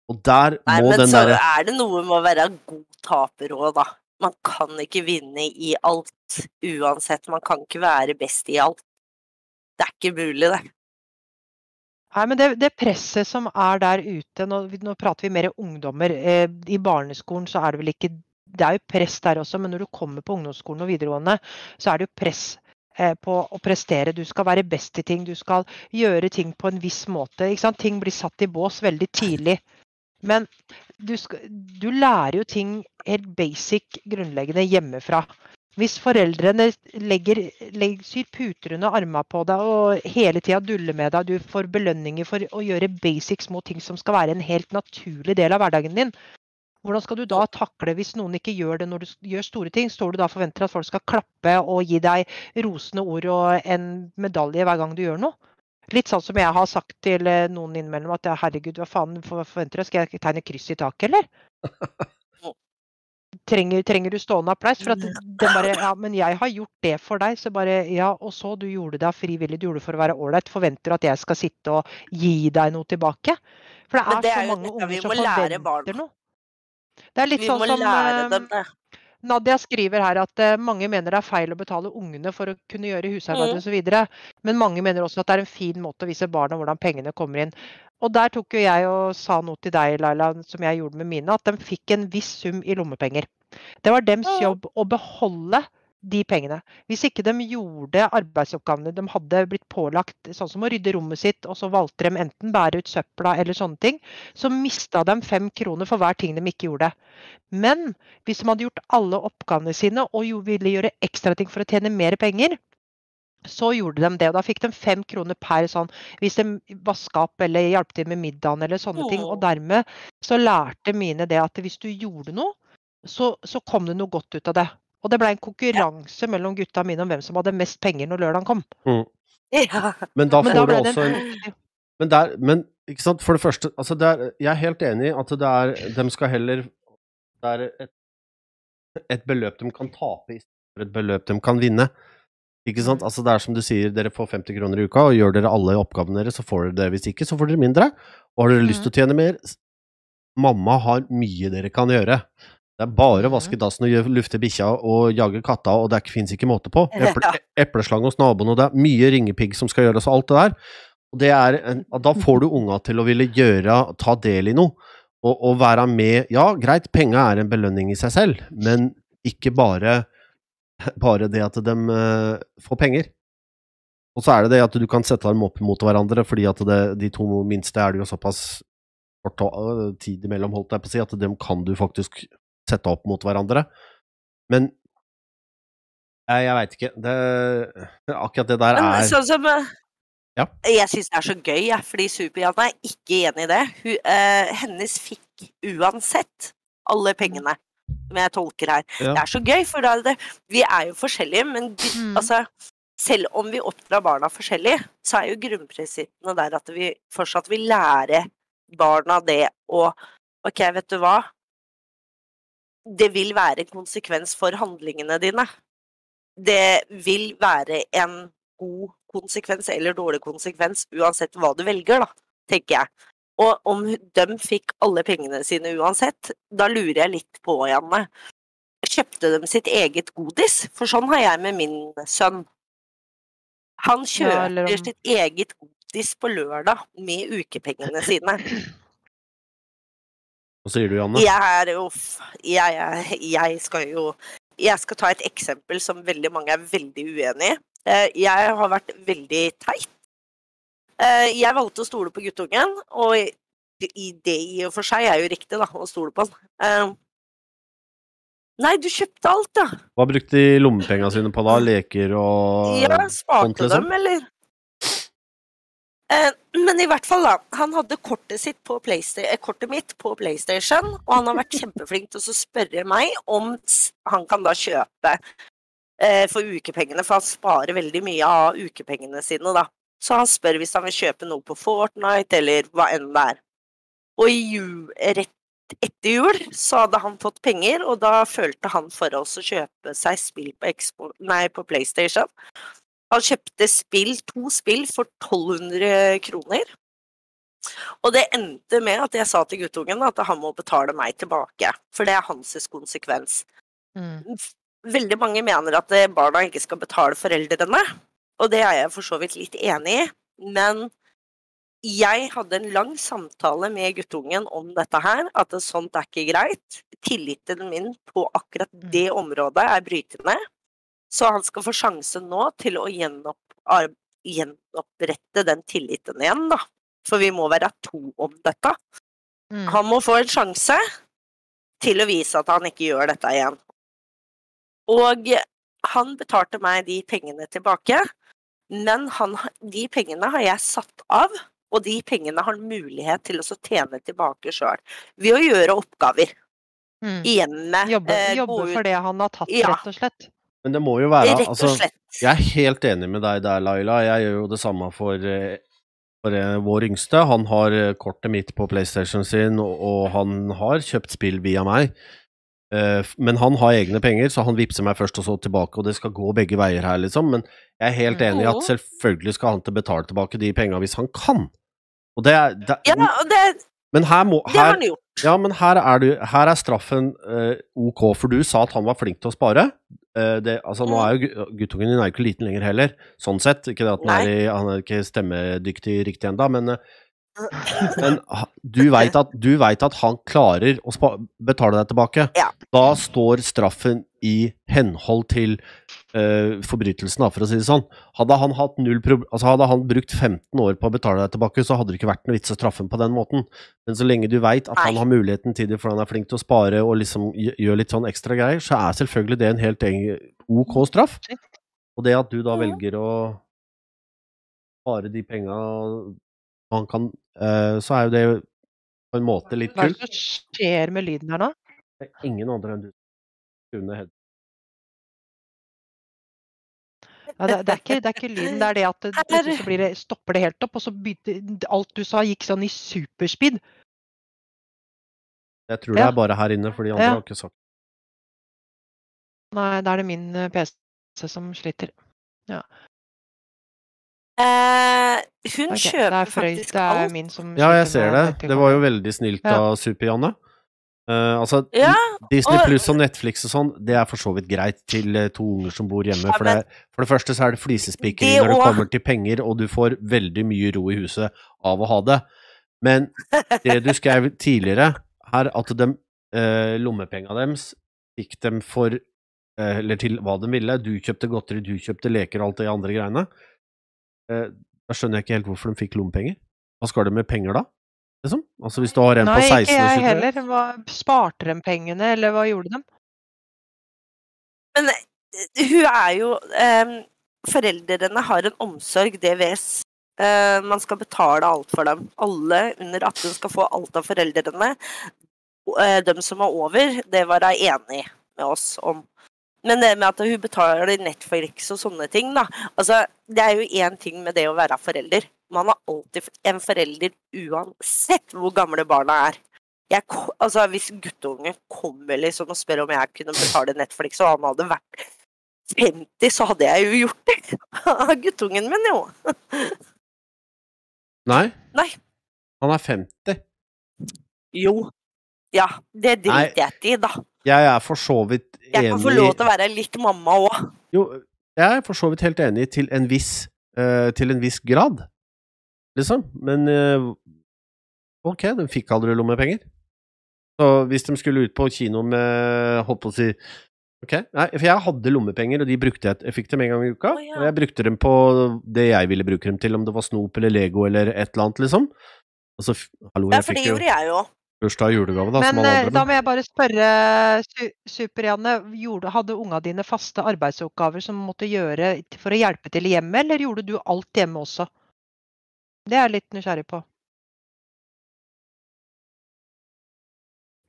Og der Nei, må men så derre er det noe med å være god taper òg, da. Man kan ikke vinne i alt uansett. Man kan ikke være best i alt. Det er ikke mulig, det. Nei, men det, det presset som er der ute, nå, nå prater vi mer ungdommer. Eh, I barneskolen så er det vel ikke Det er jo press der også, men når du kommer på ungdomsskolen og videregående, så er det jo press eh, på å prestere. Du skal være best i ting, du skal gjøre ting på en viss måte. Ting blir satt i bås veldig tidlig. Men du, skal, du lærer jo ting helt basic, grunnleggende hjemmefra. Hvis foreldrene legger, legger, syr puter under armene på deg og hele tida duller med deg, du får belønninger for å gjøre basic små ting som skal være en helt naturlig del av hverdagen din. Hvordan skal du da takle hvis noen ikke gjør det når du gjør store ting? Står du da og forventer at folk skal klappe og gi deg rosende ord og en medalje hver gang du gjør noe? Litt sånn som jeg har sagt til eh, noen innimellom at herregud, hva faen forventer du? Skal jeg tegne kryss i taket, eller? Trenger, trenger du stående applaus? For at den bare Ja, men jeg har gjort det for deg. Så bare Ja, og så du gjorde det av frivillig, du gjorde det for å være ålreit. Forventer du at jeg skal sitte og gi deg noe tilbake? For det er, det er så mange unger som forventer noe. Det er litt Vi sånn som eh, dem. Nadia skriver her at eh, mange mener det er feil å betale ungene for å kunne gjøre husarbeid Mm. osv. Men mange mener også at det er en fin måte å vise barna hvordan pengene kommer inn. Og der tok jo jeg og sa noe til deg, Laila, som jeg gjorde med mine, at de fikk en viss sum i lommepenger. Det var Mm. jobb å beholde de pengene. Hvis ikke de gjorde arbeidsoppgavene de hadde blitt pålagt, sånn som å rydde rommet sitt, og så valgte de enten bære ut søpla eller sånne ting, så mista de fem kroner for hver ting de ikke gjorde. Men hvis de hadde gjort alle oppgavene sine og ville gjøre ekstra ting for å tjene mer penger, så gjorde de det. Og da fikk de fem kroner per sånn hvis de vaska opp eller hjalp til med middagen eller sånne ting. Og Mm. dermed så lærte mine det at hvis du gjorde noe, så, så kom det noe godt ut av det. Og det ble en konkurranse mellom gutta mine om hvem som hadde mest penger når lørdagen kom. Ja. Men da Men får da du også en en Men, der, men ikke sant, for det første altså det er, Jeg er helt enig i at det er De skal heller Det er et, et beløp de kan tape, istedenfor et beløp de kan vinne. Ikke sant? Altså Det er som du sier, dere får 50 kroner i uka, og gjør dere alle oppgavene deres, så får dere det. Hvis ikke, så får dere mindre. Og har dere lyst til å tjene mer Mamma har mye dere kan gjøre. Det er bare å Mhm. vaske dassen og lufte bikkja og jage katta, og det fins ikke måte på. Eple, epleslang hos naboen, og det er mye ringepigg som skal gjøres, og alt det der. Og det er en, da får du unga til å ville gjøre, ta del i noe, og, og være med Ja, greit, penga er en belønning i seg selv, men ikke bare, bare det at de eh, får penger. Og så er det det at du kan sette dem opp mot hverandre, fordi at det, de to minste er det jo såpass kort ta- tid imellom, holdt jeg på å si, at dem kan du faktisk sette opp mot hverandre. Men jeg, jeg veit ikke. Det, akkurat det der er sånn som eh, Ja. Jeg syns det er så gøy, jeg, fordi Super-Janne er ikke enig i det. Hun, uh, hennes fikk uansett alle pengene, som jeg tolker her. Ja. Det er så gøy, for da er det, vi er jo forskjellige, men de, Mm. altså, selv om vi oppdrar barna forskjellig, så er jo grunnprinsippene der at vi fortsatt vil lære barna det og OK, vet du hva? Det vil være en konsekvens for handlingene dine. Det vil være en god konsekvens eller dårlig konsekvens uansett hva du velger, da, tenker jeg. Og om de fikk alle pengene sine uansett, da lurer jeg litt på, Janne. Kjøpte de sitt eget godis? For sånn har jeg med min sønn. Han kjøper ja, om- sitt eget godis på lørdag med ukepengene sine. Hva sier du, Janne? Jeg er jo jeg, jeg, jeg skal jo Jeg skal ta et eksempel som veldig mange er veldig uenig i. Eh, Jeg har vært veldig teit. Eh, Jeg valgte å stole på guttungen, og i det i og for seg er jo riktig, da, å stole på han. Eh, Nei, du kjøpte alt, da. Hva brukte de lommepengene sine på da? Leker og Ja, sparte liksom? dem, eller? Eh, men i hvert fall, da. Han hadde kortet, sitt på kortet mitt på PlayStation, og han har vært kjempeflink til å spørre meg om han kan da kjøpe eh, for ukepengene, for han sparer veldig mye av ukepengene sine, da. Så han spør hvis han vil kjøpe noe på Fortnite, eller hva enn det er. Og i jul, rett etter jul så hadde han fått penger, og da følte han for oss å kjøpe seg spill på, Expo, nei, på PlayStation. Han kjøpte spill, to spill for 1200 kroner. Og det endte med at jeg sa til guttungen at han må betale meg tilbake, for det er hans konsekvens. Mm. Veldig mange mener at barna ikke skal betale foreldrene, og det er jeg for så vidt litt enig i, men jeg hadde en lang samtale med guttungen om dette her, at det- sånt er ikke greit. Tilliten min på akkurat det området er brytende, så han skal få sjansen nå til å gjenopp, gjenopprette den tilliten igjen, da. For vi må være to om dette. Mm. Han må få en sjanse til å vise at han ikke gjør dette igjen. Og han betalte meg de pengene tilbake, men han, de pengene har jeg satt av, og de pengene har han mulighet til å tjene tilbake sjøl. Ved å gjøre oppgaver Mm. i hjemmet. Jobbe, eh, jobbe for det han har tatt, Ja. rett og slett. Men det må jo være Rett altså, og slett. Jeg er helt enig med deg der, Laila. Jeg gjør jo det samme for, eh, for eh, vår yngste. Han har eh, kortet mitt på PlayStation sin, og, og han har kjøpt spill via meg. Eh, men han har egne penger, så han vippser meg først og så tilbake, og det skal gå begge veier her, liksom. Men jeg er helt enig i at selvfølgelig skal han til betale tilbake de penga hvis han kan. Og det er, det, Ja, det, Men her må det har han gjort. ja, men her er, du, her er straffen uh, ok, for du sa at han var flink til å spare. Uh, det, altså, Nå Mm. er jo guttungen din er jo ikke liten lenger heller, sånn sett. Ikke det at han er, i, han er ikke stemmedyktig riktig ennå, men, eh, men du veit at, at han klarer å betale deg tilbake. Ja. Da står straffen i henhold til uh, forbrytelsen, for å si det sånn. Hadde han, altså, hadde han brukt 15 år på å betale deg tilbake, så hadde det ikke vært noe vits å straffe ham på den måten. Men så lenge du veit at han har muligheten til det fordi han er flink til å spare og liksom gjør litt sånn ekstra greier, så er selvfølgelig det en helt ok straff. Og det at du da velger å spare de penga han kan, eh, så er jo det på en måte litt Hva er kult. det som skjer med lyden her nå? Det er ingen andre enn du kunne. Ja, det, det, er ikke, det er ikke lyden, det er det at det, plutselig så blir det, stopper det helt opp, og så begynte alt du sa gikk sånn i superspeed. Jeg tror det er bare her inne, for de andre Ja. har ikke sagt Nei, da er det min eh, PC som sliter. Eh, hun okay, kjøper er faktisk det er alt. min som Ja, jeg ser det. Det var jo veldig snilt Ja. av Super-Janne. Uh, altså, Ja, Disney pluss og Netflix og sånn, det er for så vidt greit til eh, to unger som bor hjemme. Ja, For det, for det første så er det flisespikkeri Det når det kommer til penger, og du får veldig mye ro i huset av å ha det. Men det du skrev tidligere, her at de, eh, lommepenga deres fikk dem for eh, eller til hva de ville. Du kjøpte godteri, du kjøpte leker og alt det andre greiene. Eh, da skjønner jeg ikke helt hvorfor de fikk lommepenger. Hva skal de med penger da? Liksom? Altså Hvis du har en Nei, på 16 Nei, ikke jeg heller. Hva, sparte de pengene, eller hva gjorde de? Men eh, hun er jo eh, Foreldrene har en omsorg, DVS. Eh, man skal betale alt for dem. Alle under 18 skal få alt av foreldrene. Eh, de som er over, det var hun enig med oss om. Men det med at hun betaler Netflix og sånne ting, da. Altså, det er jo én ting med det å være forelder. Man har alltid en forelder uansett hvor gamle barna er. Jeg, altså, hvis guttungen kommer liksom og spør om jeg kunne betale Netflix, og han hadde vært 50, så hadde jeg jo gjort det. Guttungen min, jo. Nei, Nei. han er 50. Jo. Ja, det driter jeg i, da. Jeg er for så vidt enig Jeg kan få lov til å være litt mamma òg. Jo, jeg er for så vidt helt enig til en viss, uh, til en viss grad, liksom. Men uh, ok, de fikk aldri lommepenger. Så hvis de skulle ut på kino med Holdt på å si Ok, nei, for jeg hadde lommepenger, og de brukte jeg Jeg fikk dem en gang i uka. Oh, ja. Og jeg brukte dem på det jeg ville bruke dem til, om det var snop eller Lego eller et eller annet, liksom. Altså, hallo, Ja, for det gjorde jeg jo. Bursdag og julegave, da, som Men alle eh, andre. da må jeg bare spørre Su Super-Janne. Hadde unga dine faste arbeidsoppgaver som måtte gjøre for å hjelpe til i hjemmet, eller gjorde du alt hjemme også? Det er jeg litt nysgjerrig på.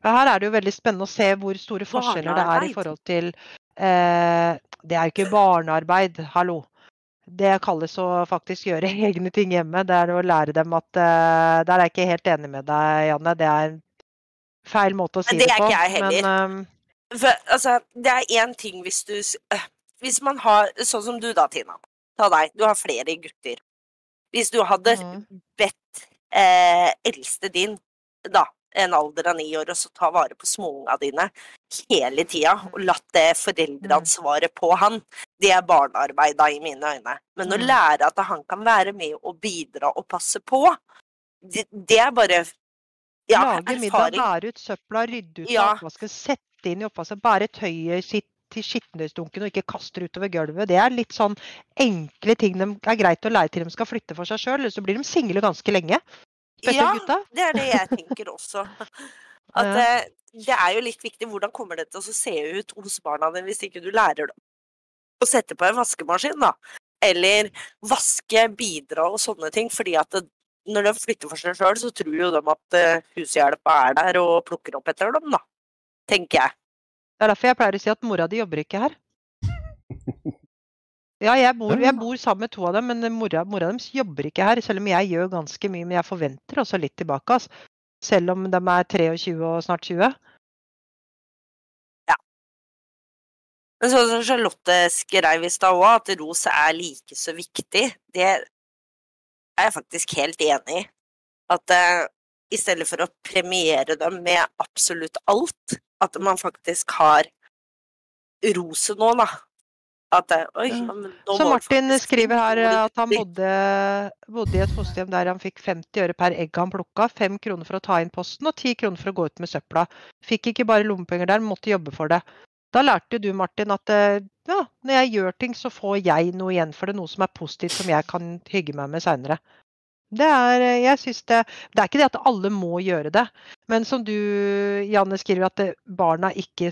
Her er det jo veldig spennende å se hvor store forskjeller det er i forhold til eh, Det er jo ikke barnearbeid, hallo. Det kalles å faktisk gjøre egne ting hjemme. Det er å lære dem at eh, Der er jeg ikke helt enig med deg, Janne. Det er en feil måte å si Men det det er ikke jeg heller. Men ehm, For, altså, det er én ting hvis du øh, Hvis man har Sånn som du da, Tina. Ta deg. Du har flere gutter. Hvis du hadde mm. bedt eh, eldste din, da, en alder av ni år, og så ta vare på småunga dine hele tida, og latt det foreldreansvaret på han, det er barnearbeid da, i mine øyne. Men å Mhm. lære at han kan være med og bidra og passe på, det, det er bare ja, Lage middag, bære ut søpla, rydde ut Ja. oppvasken, sette inn i oppvasken, bære tøyet sitt til skittentøysdunken og ikke kaste det utover gulvet. Det er litt sånn enkle ting de er greit å lære til de skal flytte for seg sjøl, eller så blir de single ganske lenge. Ja, det er det jeg tenker også. At Ja. eh, det er jo litt viktig hvordan kommer det til å se ut hos barna dine hvis ikke du lærer dem å sette på en vaskemaskin, da. Eller vaske, bidra og sånne ting. Fordi at det, når de flytter for seg sjøl, så tror jo de at eh, hushjelpa er der og plukker opp etter dem, da. Tenker jeg. Det er derfor jeg pleier å si at mora di jobber ikke her. Ja, jeg bor, jeg bor sammen med to av dem, men mora, mora deres jobber ikke her. Selv om jeg gjør ganske mye, men jeg forventer også litt tilbake. Altså. Selv om de er 23 og snart 20. Men sånn som Charlotte skrev i stad òg, at ros er like så viktig, det er jeg faktisk helt enig i. At uh, i stedet for å premiere dem med absolutt alt, at man faktisk har rose nå, da. At det, Oi, men nå Så Martin faktisk skriver her at han bodde, bodde i et fosterhjem der han fikk 50 øre per egg han plukka, 5 kroner for å ta inn posten og 10 kroner for å gå ut med søpla. Fikk ikke bare lommepenger der, måtte jobbe for det. Da lærte du, Martin, at eh, ja, når jeg gjør ting, så får jeg noe igjen for det, noe som er positivt som jeg kan hygge meg med seinere. Det er, eh, jeg synes det, det er ikke det at alle må gjøre det, men som du, Janne, skriver at barna ikke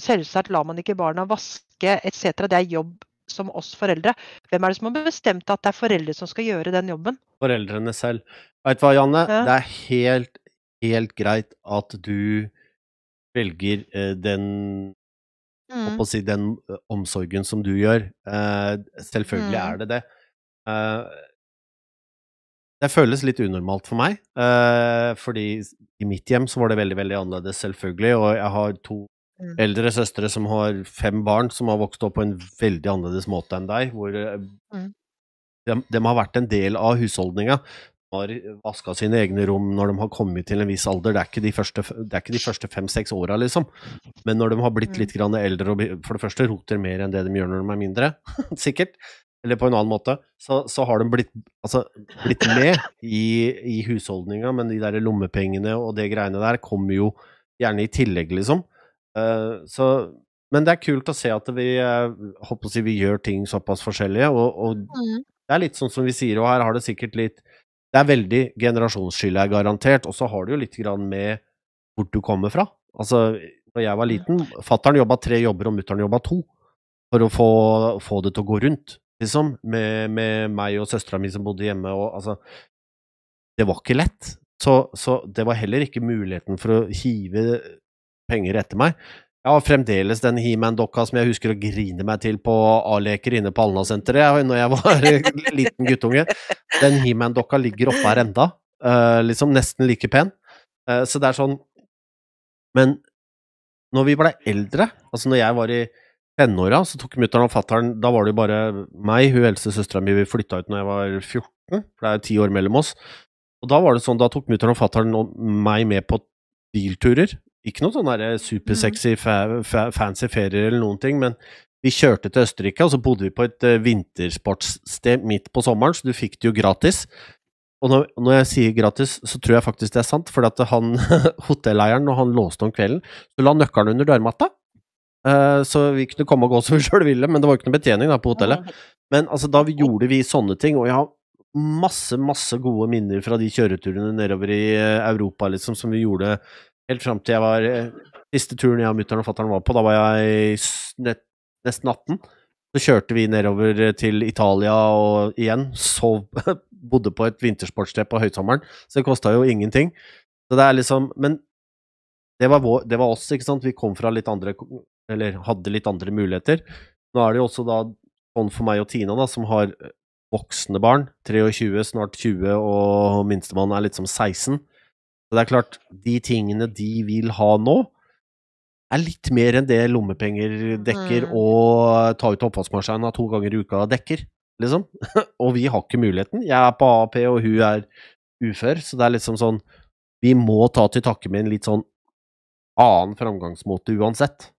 Selvsagt lar man ikke barna vaske etc. Det er jobb som oss foreldre. Hvem er det som har bestemt at det er foreldre som skal gjøre den jobben? foreldrene selv. Veit du hva, Janne? Ja. Det er helt, helt greit at du velger eh, den Mm. Å si den eh, omsorgen som du gjør. Eh, selvfølgelig Mm. er det det. Det føles litt unormalt for meg, fordi i mitt hjem så var det veldig, veldig annerledes, selvfølgelig, og jeg har to Mm. eldre søstre som har fem barn, som har vokst opp på en veldig annerledes måte enn deg, hvor eh, Mm. de, de har vært en del av husholdninga. Har vaska sine egne rom når de har kommet til en viss alder. Det er ikke de første, de første fem-seks åra, liksom. Men når de har blitt Mm. litt grann eldre og for det første roter mer enn det de gjør når de er mindre, sikkert, eller på en annen måte, så, så har de blitt, altså, blitt med i, i husholdninga, men de der lommepengene og det greiene der kommer jo gjerne i tillegg, liksom. Eh, så, men det er kult å se at vi, eh, håper å si, vi gjør ting såpass forskjellige, og, og Mm. det er litt sånn som vi sier, og her har det sikkert litt Det er veldig generasjonsskille, er garantert, og så har det jo litt grann med hvor du kommer fra. Altså, da jeg var Mm. liten, fattern jobba tre jobber, og mutter'n jobba to, for å få, få det til å gå rundt, liksom, med, med meg og søstera mi som bodde hjemme, og altså Det var ikke lett. Så, så det var heller ikke muligheten for å hive penger etter meg. Jeg har fremdeles den He-Man-dokka som jeg husker å grine meg til på A-leker inne på Alna-senteret når jeg var liten guttunge. Den He-Man-dokka ligger oppe her enda, eh, liksom nesten like pen. Eh, så det er sånn Men når vi blei eldre, altså når jeg var i tenåra, så tok mutter'n og fatter'n Da var det jo bare meg, hun eldste søstera mi, vi flytta ut når jeg var 14, for det er ti år mellom oss. Og da var det sånn, da tok mutter'n og fatter'n meg med på bilturer. Ikke noe sånn supersexy, fa fa fancy ferier eller noen ting, men vi kjørte til Østerrike, og så bodde vi på et uh, vintersportssted midt på sommeren, så du fikk det jo gratis. Og når, når jeg sier gratis, så tror jeg faktisk det er sant, for han hotelleieren, når han låste om kvelden, så la nøkkelen under dørmatta. Uh, så vi kunne komme og gå som vi sjøl ville, men det var jo ikke noe betjening da på hotellet. Men altså, da vi gjorde vi sånne ting, og jeg har masse, masse gode minner fra de kjøreturene nedover i eh, Europa, liksom, som vi gjorde helt fram til jeg var eh, Siste turen jeg og mutter'n og fatter'n var på, da var jeg nesten 18. Så kjørte vi nedover eh, til Italia og igjen sov Bodde på et vintersportssted på høysommeren, så det kosta jo ingenting. Så det er liksom Men det var, vår, det var oss, ikke sant. Vi kom fra litt andre Eller hadde litt andre muligheter. Nå er det jo også da sånn for meg og Tina, da, som har voksne barn, 23, snart 20, og minstemann er liksom 16. Så det er klart, de tingene de vil ha nå, er litt mer enn det lommepenger dekker, Mm. og ta ut oppvaskmaskina to ganger i uka dekker, liksom. og vi har ikke muligheten. Jeg er på AAP, og hun er ufør, så det er liksom sånn Vi må ta til takke med en litt sånn annen framgangsmåte uansett.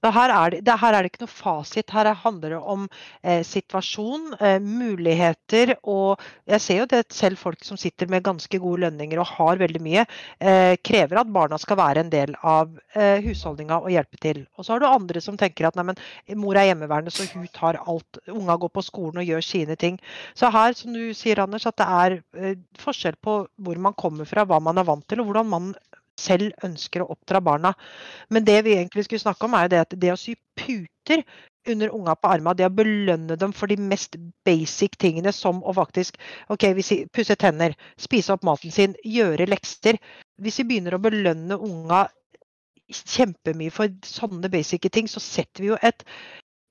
Så her er, det, her er det ikke noe fasit. Her er- handler det om eh, situasjon, eh, muligheter og Jeg ser jo det selv folk som sitter med ganske gode lønninger og har veldig mye, eh, krever at barna skal være en del av eh, husholdninga og hjelpe til. Og så har du andre som tenker at neimen, mor er hjemmeværende, så hun tar alt. Unga går på skolen og gjør sine ting. Så her, som du sier, Anders, at det er eh, forskjell på hvor man kommer fra, hva man er vant til, og hvordan man selv ønsker å oppdra barna. Men det vi egentlig skulle snakke om, er jo det at det å sy puter under unga på armene, det å belønne dem for de mest basic tingene, som å faktisk ok, hvis vi pusse tenner, spise opp maten sin, gjøre lekser Hvis vi begynner å belønne unga kjempemye for sånne basic ting, så setter vi jo et,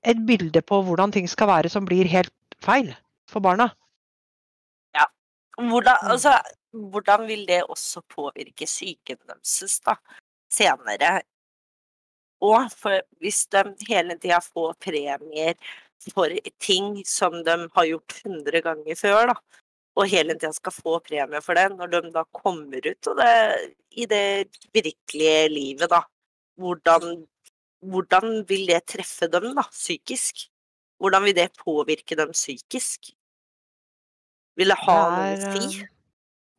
et bilde på hvordan ting skal være som blir helt feil for barna. Hvordan, Mm. altså, hvordan vil det også påvirke psyken deres da, senere? Og hvis de hele tida får premier for ting som de har gjort 100 ganger før, da, og hele tida skal få premie for det, når de da kommer ut det, i det virkelige livet, da, hvordan, hvordan vil det treffe dem da, psykisk? Hvordan vil det påvirke dem psykisk? Vil det ha noe å si?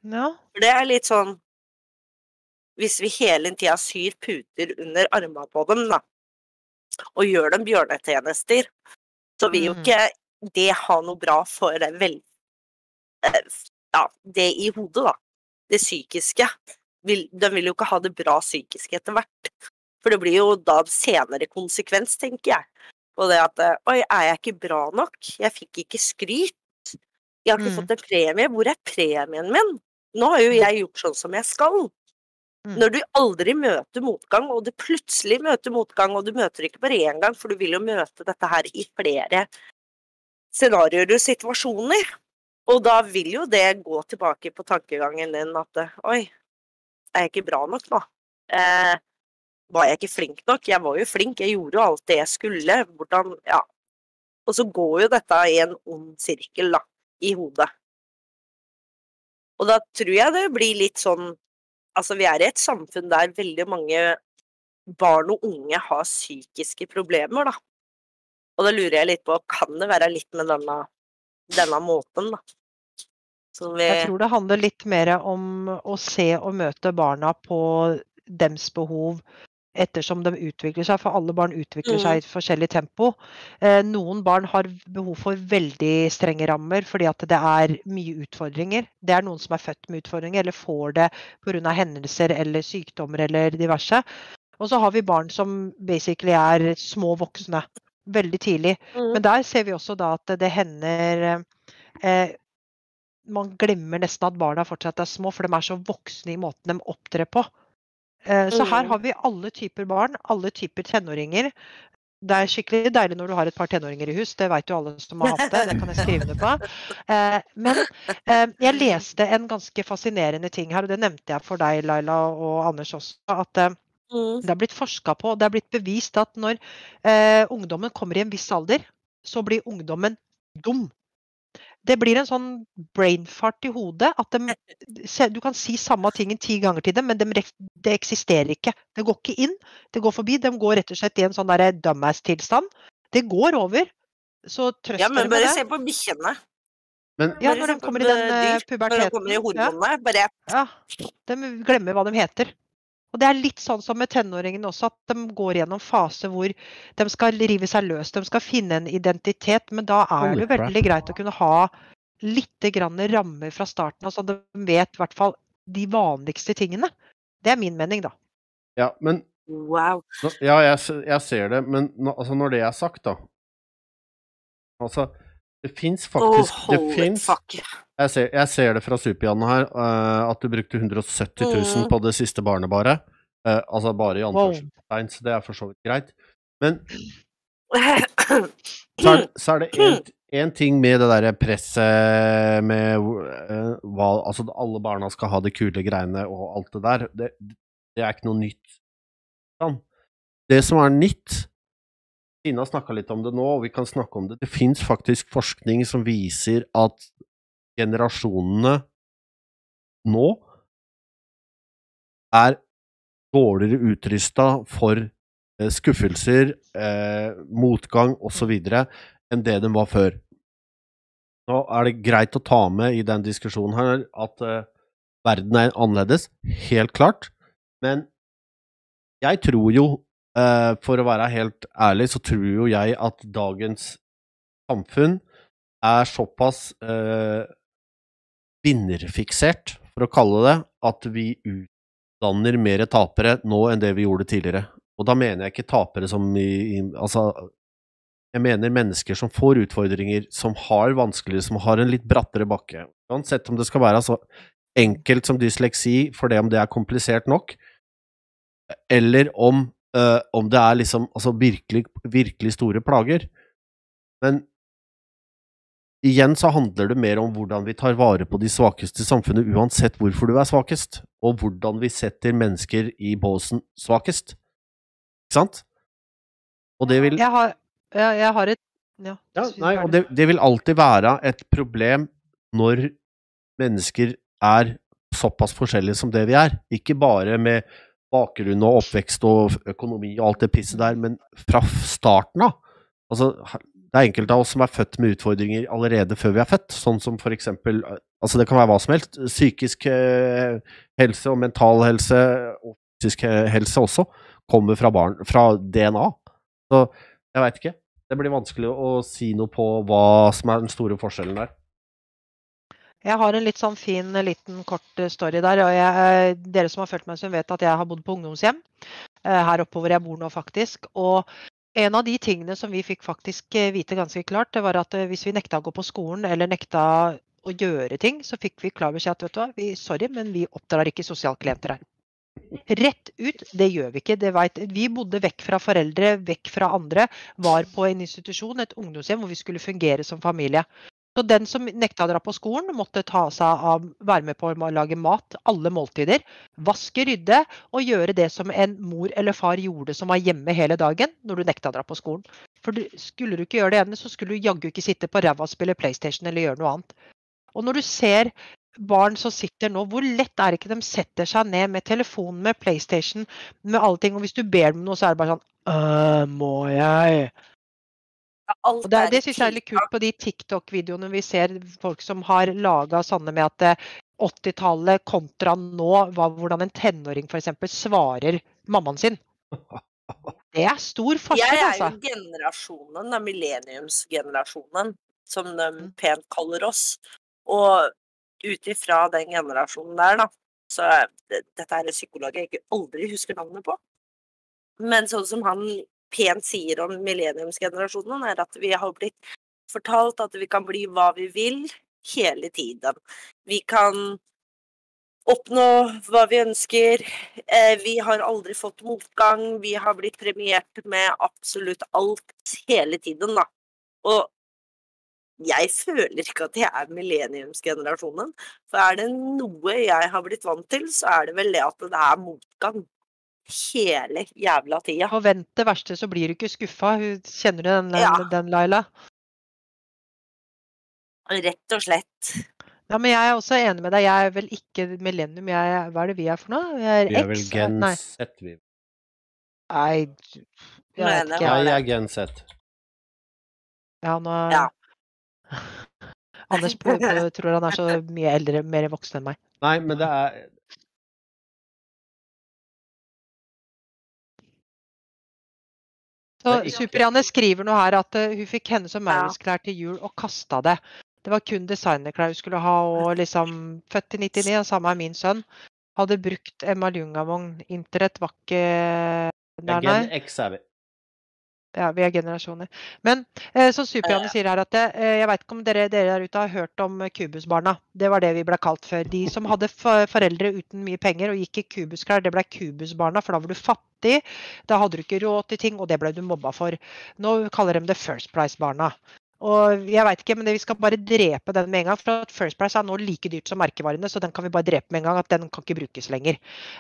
Ja. For det er litt sånn Hvis vi hele tida syr puter under armene på dem, da, og gjør dem bjørnetjenester, så vil jo Mm. ikke det ha noe bra for vel... eh, Ja, det i hodet, da. Det psykiske. De vil jo ikke ha det bra psykisk etter hvert. For det blir jo da senere konsekvens, tenker jeg. På det at eh, Oi, er jeg ikke bra nok? Jeg fikk ikke skryt. Jeg har ikke Mm. fått en premie. Hvor er premien min? Nå har jo jeg gjort sånn som jeg skal. Mm. Når du aldri møter motgang, og du plutselig møter motgang, og du møter ikke bare én gang, for du vil jo møte dette her i flere scenarioer og situasjoner. Og da vil jo det gå tilbake på tankegangen din at oi, er jeg ikke bra nok nå? Eh, var jeg ikke flink nok? Jeg var jo flink, jeg gjorde jo alt det jeg skulle. Hvordan Ja. Og så går jo dette i en ond sirkel, da, i hodet. Og da tror jeg det blir litt sånn Altså, vi er i et samfunn der veldig mange barn og unge har psykiske problemer, da. Og da lurer jeg litt på, kan det være litt med denne, denne måten, da? Vi Jeg tror det handler litt mer om å se og møte barna på dems behov, ettersom de utvikler seg, for alle barn utvikler Mm. seg i et forskjellig tempo. Eh, noen barn har behov for veldig strenge rammer fordi at det er mye utfordringer. Det er noen som er født med utfordringer eller får det pga. hendelser eller sykdommer eller diverse. Og så har vi barn som basically er små voksne veldig tidlig. Mm. Men der ser vi også da at det hender eh, Man glemmer nesten at barna fortsatt er små, for de er så voksne i måten de opptrer på. Eh, så her Mm. har vi alle typer barn, alle typer tenåringer. Det er skikkelig deilig når du har et par tenåringer i hus, det vet jo alle som har hatt det. Det kan jeg skrive under på. Eh, men eh, jeg leste en ganske fascinerende ting her, og det nevnte jeg for deg, Laila og Anders også. at Mm. det har blitt forska på, og det er blitt bevist at når eh, ungdommen kommer i en viss alder, så blir ungdommen dum. Det blir en sånn brainfart i hodet. at de, Du kan si samme tingen ti ganger til dem, men det eksisterer ikke. Det går ikke inn, det går forbi. De går rett og slett i en sånn dumbass-tilstand. Det går over. Så trøst Ja, men bare se på bikkjene. Men Ja, når de kommer i den puberteten. Når de kommer i Ja. Bare Ja, de glemmer hva de heter. Og det er litt sånn som med tenåringene også, at de går gjennom fase hvor de skal rive seg løs. De skal finne en identitet, men da er det jo veldig greit å kunne ha litt grann rammer fra starten av, så de vet i hvert fall de vanligste tingene. Det er min mening, da. Ja, men wow. Ja, jeg, jeg ser det, men altså når det er sagt, da Altså, det fins Oh, faktisk Det finnes, jeg, ser- jeg ser det fra Superjanne her, uh, at du brukte 170 000 Mm. på det siste barnebaret. Uh, altså bare i Wow. så det er for så vidt greit. Men så er, det- så er det én ting med det derre presset med uh, hva Altså alle barna skal ha de kule greiene og alt det der. Det, det er ikke noe nytt. Sånn. Det som er nytt Tina snakka litt om det nå, og vi kan snakke om det. Det fins faktisk forskning som viser at generasjonene nå er dårligere utrusta for eh, skuffelser, eh, motgang osv. enn det de var før. Nå er det greit å ta med i den diskusjonen her at eh, verden er annerledes, helt klart, men jeg tror jo, eh, for å være helt ærlig, så tror jo jeg at dagens samfunn er såpass uh, vinnerfiksert, for å kalle det, at vi utdanner mer tapere nå enn det vi gjorde tidligere. Og da mener jeg ikke tapere som i, i Altså, jeg mener mennesker som får utfordringer, som har vanskeligere, som har en litt brattere bakke. Uansett om det skal være så enkelt som dysleksi, for det om det er komplisert nok, eller om, eh, om det er liksom altså virkelig, virkelig store plager. Men igjen så handler det mer om hvordan vi tar vare på de svakeste i samfunnet, uansett hvorfor du er svakest, og hvordan vi setter mennesker i båsen svakest. Ikke sant? Og det vil Jeg har, jeg, jeg har et Ja. ja, nei, og det, det vil alltid være et problem når mennesker er såpass forskjellige som det vi er. Ikke bare med bakgrunn og oppvekst og økonomi og alt det pisset der, men fra starten av. Altså, det er enkelte av oss som er født med utfordringer allerede før vi er født, sånn som for eksempel Altså, det kan være hva som helst. Psykisk helse og mental helse og fysisk helse også kommer fra barn, fra DNA. Så jeg veit ikke. Det blir vanskelig å si noe på hva som er den store forskjellen der. Jeg har en litt sånn fin eh, liten kort eh, story der. og jeg, eh, Dere som har fulgt meg, som vet at jeg har bodd på ungdomshjem. Her oppe hvor jeg bor nå, faktisk. Og en av de tingene som vi fikk faktisk vite ganske klart, det var at hvis vi nekta å gå på skolen eller nekta å gjøre ting, så fikk vi klar beskjed at vet du hva, vi, sorry, men vi oppdrar ikke sosialklienter her. Rett ut, det gjør vi ikke. Det vet, vi bodde vekk fra foreldre, vekk fra andre. Var på en institusjon, et ungdomshjem, hvor vi skulle fungere som familie. Så den som nekta å dra på skolen, måtte ta seg av, være med på å lage mat, alle måltider. Vaske, rydde og gjøre det som en mor eller far gjorde som var hjemme hele dagen når du nekta å dra på skolen. For skulle du ikke gjøre det ene, så skulle du jaggu ikke sitte på ræva og spille PlayStation eller gjøre noe annet. Og når du ser barn som sitter nå, hvor lett er det ikke de setter seg ned med telefonen, med PlayStation, med alle ting, og hvis du ber dem noe, så er det bare sånn «Øh, må jeg? Alt det, er det syns jeg er litt kult på de TikTok-videoene vi ser folk som har laga sånne med at eh, 80-tallet kontra nå, hvordan en tenåring f.eks. svarer mammaen sin. Det er stor forskjell, altså. Jeg er altså. jo generasjonen, da, millenniumsgenerasjonen, som de Mm. pent kaller oss. Og ut ifra den generasjonen der, da, så er det, Dette er en psykolog jeg ikke aldri husker navnet på. Men sånn som han pent sier om millenniumsgenerasjonen, er at vi har blitt fortalt at vi kan bli hva vi vil hele tiden. Vi kan oppnå hva vi ønsker. Eh, vi har aldri fått motgang. Vi har blitt premiert med absolutt alt hele tiden, da. Og jeg føler ikke at jeg er millenniumsgenerasjonen. For er det noe jeg har blitt vant til, så er det vel det at det er motgang hele jævla tida. Forvent det verste, så blir du ikke skuffa. Kjenner du den, Ja. den Laila? Rett og slett. Ja, men jeg er også enig med deg. Jeg er vel ikke millennium. Jeg er, hva er det vi er for noe? Vi er Vi er vel X? Gen Z, vi. Nei, jeg vet ikke. Ja, Jeg er Gen Z. Ja, nå Ja. Anders tror han er så mye eldre, mer voksen enn meg. Nei, men det er Så er Super-Janne skriver noe her at eh, hun fikk hennes og. Maurits klær til jul og kasta det. Det var kun designerklær hun skulle ha, og liksom født i 99, og samme er min sønn. Hadde brukt Emma Ljungavogn. Internett var ikke der, nei. Ja, vi er generasjoner. Men eh, som Super-Janne sier her, at eh, jeg veit ikke om dere, dere der ute har hørt om Kubusbarna. Det var det vi ble kalt før. De som hadde foreldre uten mye penger og gikk i kubusklær, det ble Kubusbarna, for da var du fattig. Da hadde du ikke råd til ting, og det ble du mobba for. Nå kaller de det First Price-barna. Og jeg vet ikke, men Vi skal bare drepe den med en gang. for at First Price er nå like dyrt som merkevarene, så den kan vi bare drepe med en gang. At den kan ikke brukes lenger.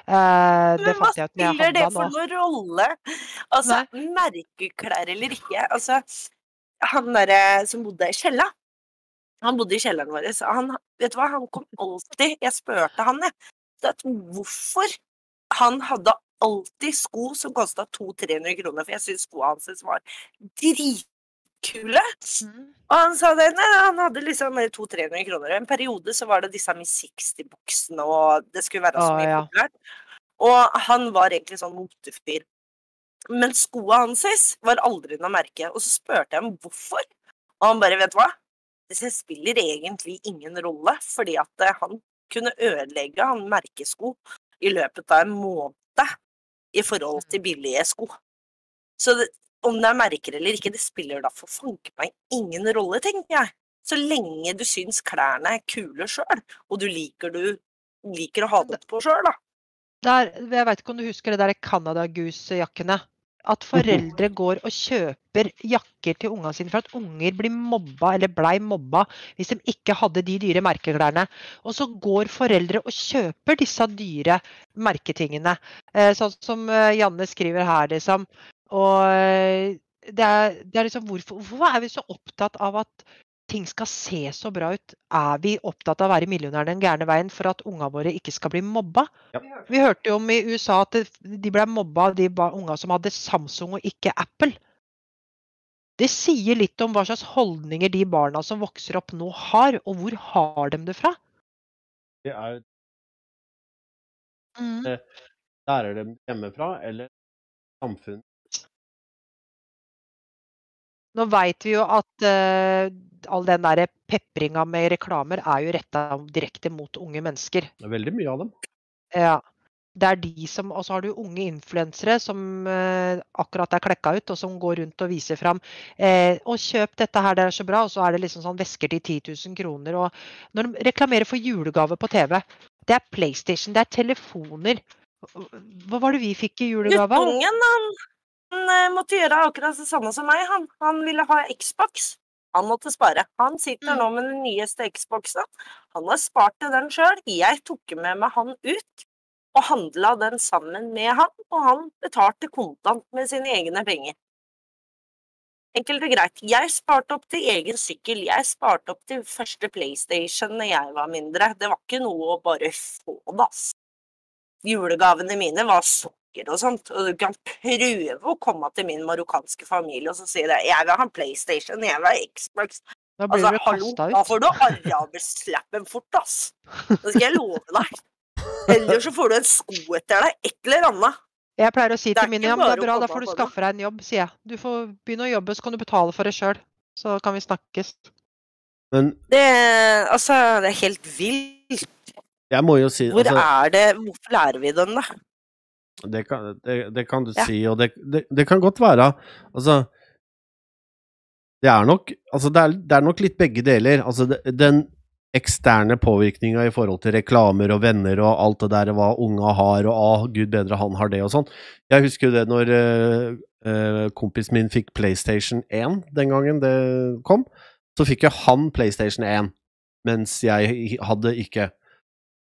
Eh, det Men hva spiller det for noen rolle? Altså, merkeklær eller ikke. Altså, han derre som bodde i Kjella Han bodde i kjelleren vår. så Han, vet du hva, han kom alltid Jeg spurte han, jeg. at Hvorfor han hadde alltid sko som kosta 200-300 kroner, for jeg syns skoene hans var dritkule. Mm. Og han sa det, nei, han hadde liksom 200-300 kroner. En periode så var det disse Miss 60-buksene, og det skulle være så mye ja. populært. Og han var egentlig sånn motefyr. Men skoene hans var aldri noe merke. Og så spurte jeg ham hvorfor. Og han bare, vet du hva? Det spiller egentlig ingen rolle, fordi at eh, han kunne ødelegge han merkesko i løpet av en måned i forhold til billige sko. Så det, om det er merker eller ikke, det spiller da for fanke meg ingen rolle, tenker jeg. Så lenge du syns klærne er kule sjøl, og du liker, du liker å ha det på sjøl, da. Der, jeg veit ikke om du husker det der Canada Goose-jakkene. At foreldre går og kjøper jakker til ungene sine for at unger blir mobba eller blei mobba hvis de ikke hadde de dyre merkeklærne. Og så går foreldre og kjøper disse dyre merketingene. Eh, sånn som eh, Janne skriver her, liksom. Og eh, det er, det er liksom hvorfor, hvorfor er vi så opptatt av at ting skal se så bra ut? Er vi opptatt av å være millionær den gærne veien for at unga våre ikke skal bli mobba? Vi hørte jo om i USA at de ble mobba av de unga som hadde Samsung og ikke Apple. Det sier litt om hva slags holdninger de barna som vokser opp nå har, og hvor har de det fra? Det er, lærer dem hjemmefra, eller samfunn. Nå veit vi jo at uh, all den der pepringa med reklamer er jo retta direkte mot unge mennesker. Det er veldig mye av dem. Ja. Det er de som, Og så har du unge influensere som uh, akkurat er klekka ut, og som går rundt og viser fram eh, og kjøp dette her, det er så bra.' Og så er det liksom sånn vesker til 10 000 kroner. Og når de reklamerer for julegave på TV, det er PlayStation, det er telefoner. Hva var det vi fikk i julegave? Guttungen, han, han eh, måtte gjøre akkurat det samme som meg. Han, han ville ha Xbox. Han måtte spare. Han sitter Mm. nå med den nyeste Xboxen. Han har spart til den sjøl. Jeg tok med meg han ut og handla den sammen med han, og han betalte kontant med sine egne penger. Enkelt og greit. Jeg sparte opp til egen sykkel. Jeg sparte opp til første PlayStation da jeg var mindre. Det var ikke noe å bare få da. Julegavene mine var sokker og sånt, og du kan prøve å komme til min marokkanske familie og så si det. Jeg vil ha en PlayStation, jeg vil ha Xbox. Da blir Altså, du hallo, ut. da får du araberslappen fort, ass. Det skal jeg love deg. Eller så får du en sko etter deg, et eller annet. Jeg pleier å si til mine ja, men det er bra, da får du skaffe deg en jobb, sier jeg. Du får begynne å jobbe, så kan du betale for det sjøl. Så kan vi snakkes. Men Det, altså, det er helt vilt. jeg må jo si Hvor altså, er det Hvorfor lærer vi den, da? Det, kan, det, det kan du Ja. si, og det, det, kan godt være Altså Det er nok Altså, det er, er nok litt begge deler. Altså, den eksterne påvirkninga i forhold til reklamer og venner og alt det der, hva unga har, og ah, gud bedre han har det og sånn. Jeg husker jo det når uh, uh, kompisen min fikk PlayStation 1 den gangen det kom. Så fikk jo han PlayStation 1, mens jeg hadde ikke.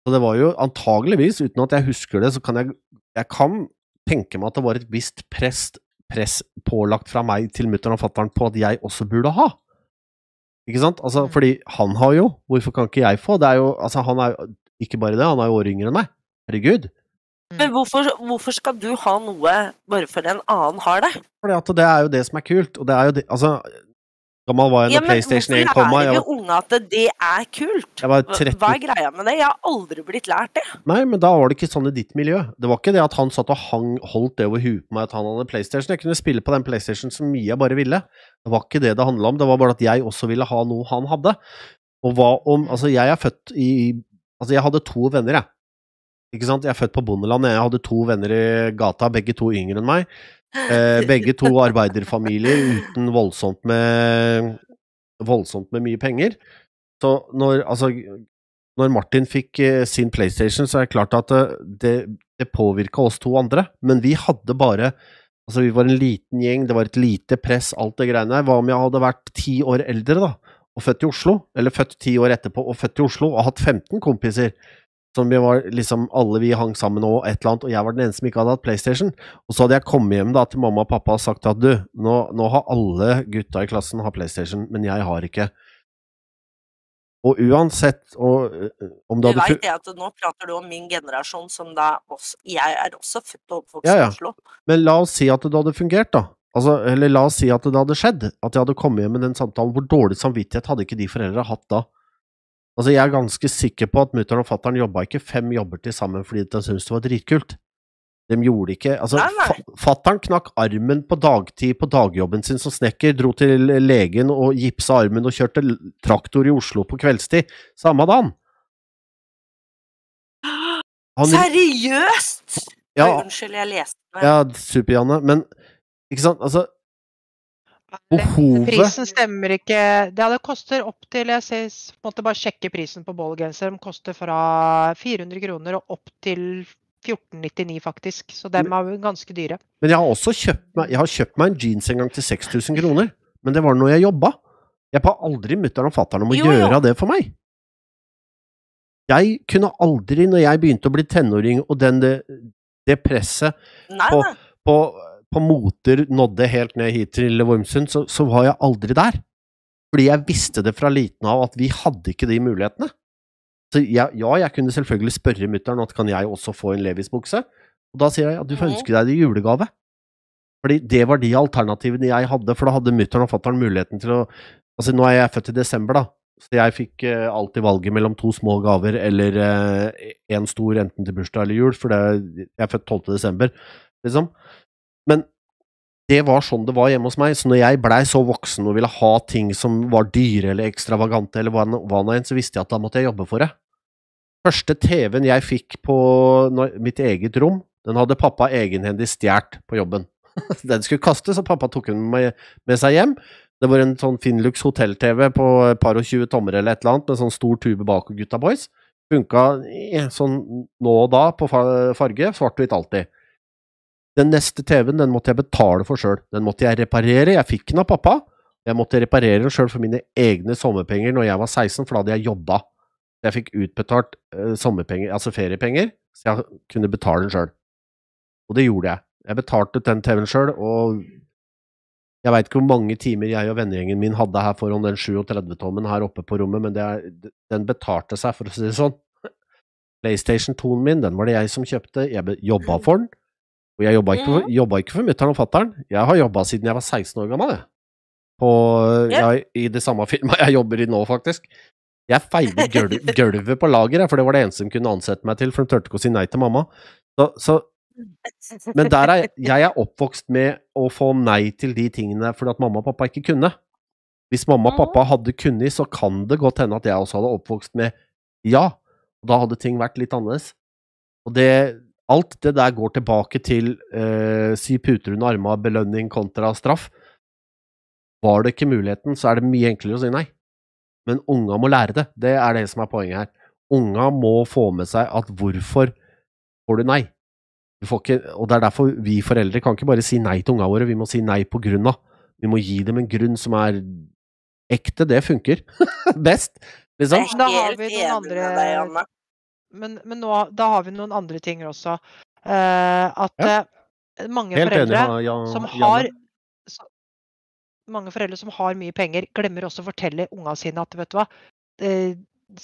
Så det var jo antageligvis, uten at jeg husker det, så kan jeg, jeg kan tenke meg at det var et visst press, press pålagt fra meg til mutter'n og fatter'n på at jeg også burde ha. Ikke sant? Altså, Mm. fordi han har jo, hvorfor kan ikke jeg få? Det er jo, altså han er jo, ikke bare det, han er jo år yngre enn meg. Herregud. Men hvorfor, hvorfor skal du ha noe bare for en annen har det? Fordi at det er jo det som er kult, og det er jo det, altså, gammel var jeg Ja, når men PlayStation 1 hvorfor kom, lærer jeg vi unge at det er kult? jeg var Hva 13, hva er greia med det? Jeg har aldri blitt lært det. Nei, men da var det ikke sånn i ditt miljø. Det var ikke det at han satt og hang, holdt det over huet på meg at han hadde PlayStation. Jeg kunne spille på den PlayStation så mye jeg bare ville. Det var ikke det det handla om, det var bare at jeg også ville ha noe han hadde. Og hva om Altså, jeg er født i Altså, jeg hadde to venner, jeg. Ikke sant? Jeg er født på bondelandet. Jeg hadde to venner i gata, begge to yngre enn meg. Eh, begge to arbeiderfamilier uten voldsomt med voldsomt med mye penger. Så når, altså, når Martin fikk eh, sin PlayStation, så er det klart at eh, det, det påvirka oss to andre. Men vi hadde bare Altså, vi var en liten gjeng, det var et lite press, alt det greiene der. Hva om jeg hadde vært ti år eldre, da, og født i Oslo? Eller født ti år etterpå og født i Oslo, og hatt 15 kompiser? Som vi var liksom Alle vi hang sammen og et eller annet, og jeg var den eneste som ikke hadde hatt PlayStation. Og så hadde jeg kommet hjem da til mamma og pappa og sagt at du, nå, nå har alle gutta i klassen har PlayStation, men jeg har ikke. Og uansett og, øh, om Du fu- det at nå prater du om min generasjon, som da også Jeg er også født og oppvokst Ja, ja. i Oslo. Men la oss si at det hadde fungert, da. Altså, eller la oss si at det hadde skjedd. At jeg hadde kommet hjem med den samtalen. Hvor dårlig samvittighet hadde ikke de foreldra hatt da? Altså, jeg er ganske sikker på at mutter'n og fatter'n jobba ikke fem jobber til sammen fordi de syntes det var dritkult. De gjorde ikke Altså, fa fatter'n knakk armen på dagtid på dagjobben sin som snekker, dro til legen og gipsa armen og kjørte traktor i Oslo på kveldstid. Samme dagen. Han, Seriøst?! ja, Oi, unnskyld, jeg leste det. ja, Super-Janne, men ikke sant, altså Behovet Prisen stemmer ikke. Det, ja, det koster opp til Jeg ser, måtte bare sjekke prisen på ballgenser. De koster fra 400 kroner og opp til 1499, faktisk. Så dem er jo ganske dyre. Men jeg har også kjøpt meg, jeg har kjøpt meg en jeans en gang til 6000 kroner. Men det var når jeg jobba. Jeg ba aldri mutter'n og fatter'n om å Jo, jo. gjøre det for meg. Jeg kunne aldri, når jeg begynte å bli tenåring, og den, det, det presset Nei, på- nei. på, på moter nådde helt ned hit til Vormsund, så, så var jeg aldri der. Fordi jeg visste det fra liten av at vi hadde ikke de mulighetene. Så jeg, ja, jeg kunne selvfølgelig spørre mutter'n at kan jeg også få en Levis-bukse. Og da sier jeg at du får Mhm. ønske deg det i julegave. Fordi det var de alternativene jeg hadde, for da hadde mutter'n og fatter'n muligheten til å Altså, nå er jeg født i desember, da, så jeg fikk eh, alltid valget mellom to små gaver eller én stor, enten til bursdag eller jul, for det, jeg er født 12. desember, liksom. Men det var sånn det var hjemme hos meg, så når jeg blei så voksen og ville ha ting som var dyre eller ekstravagante eller hva nå enn, så visste jeg at da måtte jeg jobbe for det. Første TV-en jeg fikk på mitt eget rom, den hadde pappa egenhendig stjålet på jobben. Den skulle kastes, og pappa tok den med, seg hjem. Det var en sånn Finlux hotell-TV på et par og tjue tommer eller et eller annet, med sånn stor tube bak og Gutta Boys. Funka sånn nå og da på fa- farge, svart-hvitt alltid. Den neste TV-en den måtte jeg betale for sjøl. Den måtte jeg reparere. Jeg fikk den av pappa. Jeg måtte reparere den sjøl for mine egne sommerpenger når jeg var 16, for da hadde jeg jobba. Jeg fikk utbetalt eh, sommerpenger, altså feriepenger, så jeg kunne betale den sjøl. Og det gjorde jeg. Jeg betalte den TV-en sjøl, og jeg veit ikke hvor mange timer jeg og vennegjengen min hadde her foran den 37-tommen her oppe på rommet, men er, den betalte seg, for å si det sånn. PlayStation 2-en min, den var det jeg som kjøpte. Jeg jobba for den. Og jeg jobba ikke, jobba ikke for mutter'n og fatter'n. Jeg har jobba siden jeg var 16 år gammel, jeg. På, Ja. jeg, I det samme firmaet jeg jobber i nå, faktisk. Jeg feide gulv, gulvet på lageret, for det var det eneste de kunne ansette meg til, for de turte ikke å si nei til mamma. Så, så Men der er jeg er oppvokst med å få nei til de tingene fordi at mamma og pappa ikke kunne. Hvis mamma og pappa hadde kunnet, så kan det godt hende at jeg også hadde oppvokst med ja. Og da hadde ting vært litt annerledes. Og det Alt det der går tilbake til eh, si puter under arma, belønning kontra straff. Var det ikke muligheten, så er det mye enklere å si nei. Men unga må lære det. Det er det som er poenget her. Unga må få med seg at hvorfor får du nei? Du får ikke, og det er derfor vi foreldre kan ikke bare si nei til unga våre, vi må si nei på grunn av. Vi må gi dem en grunn som er ekte. Det funker best, liksom. Da har vi noen andre-. Men, men nå, da har vi noen andre ting også. Uh, at Ja. eh, mange Helt foreldre enig, ja, som har så, Mange foreldre som har mye penger, glemmer også å fortelle unga sine at vet du hva eh,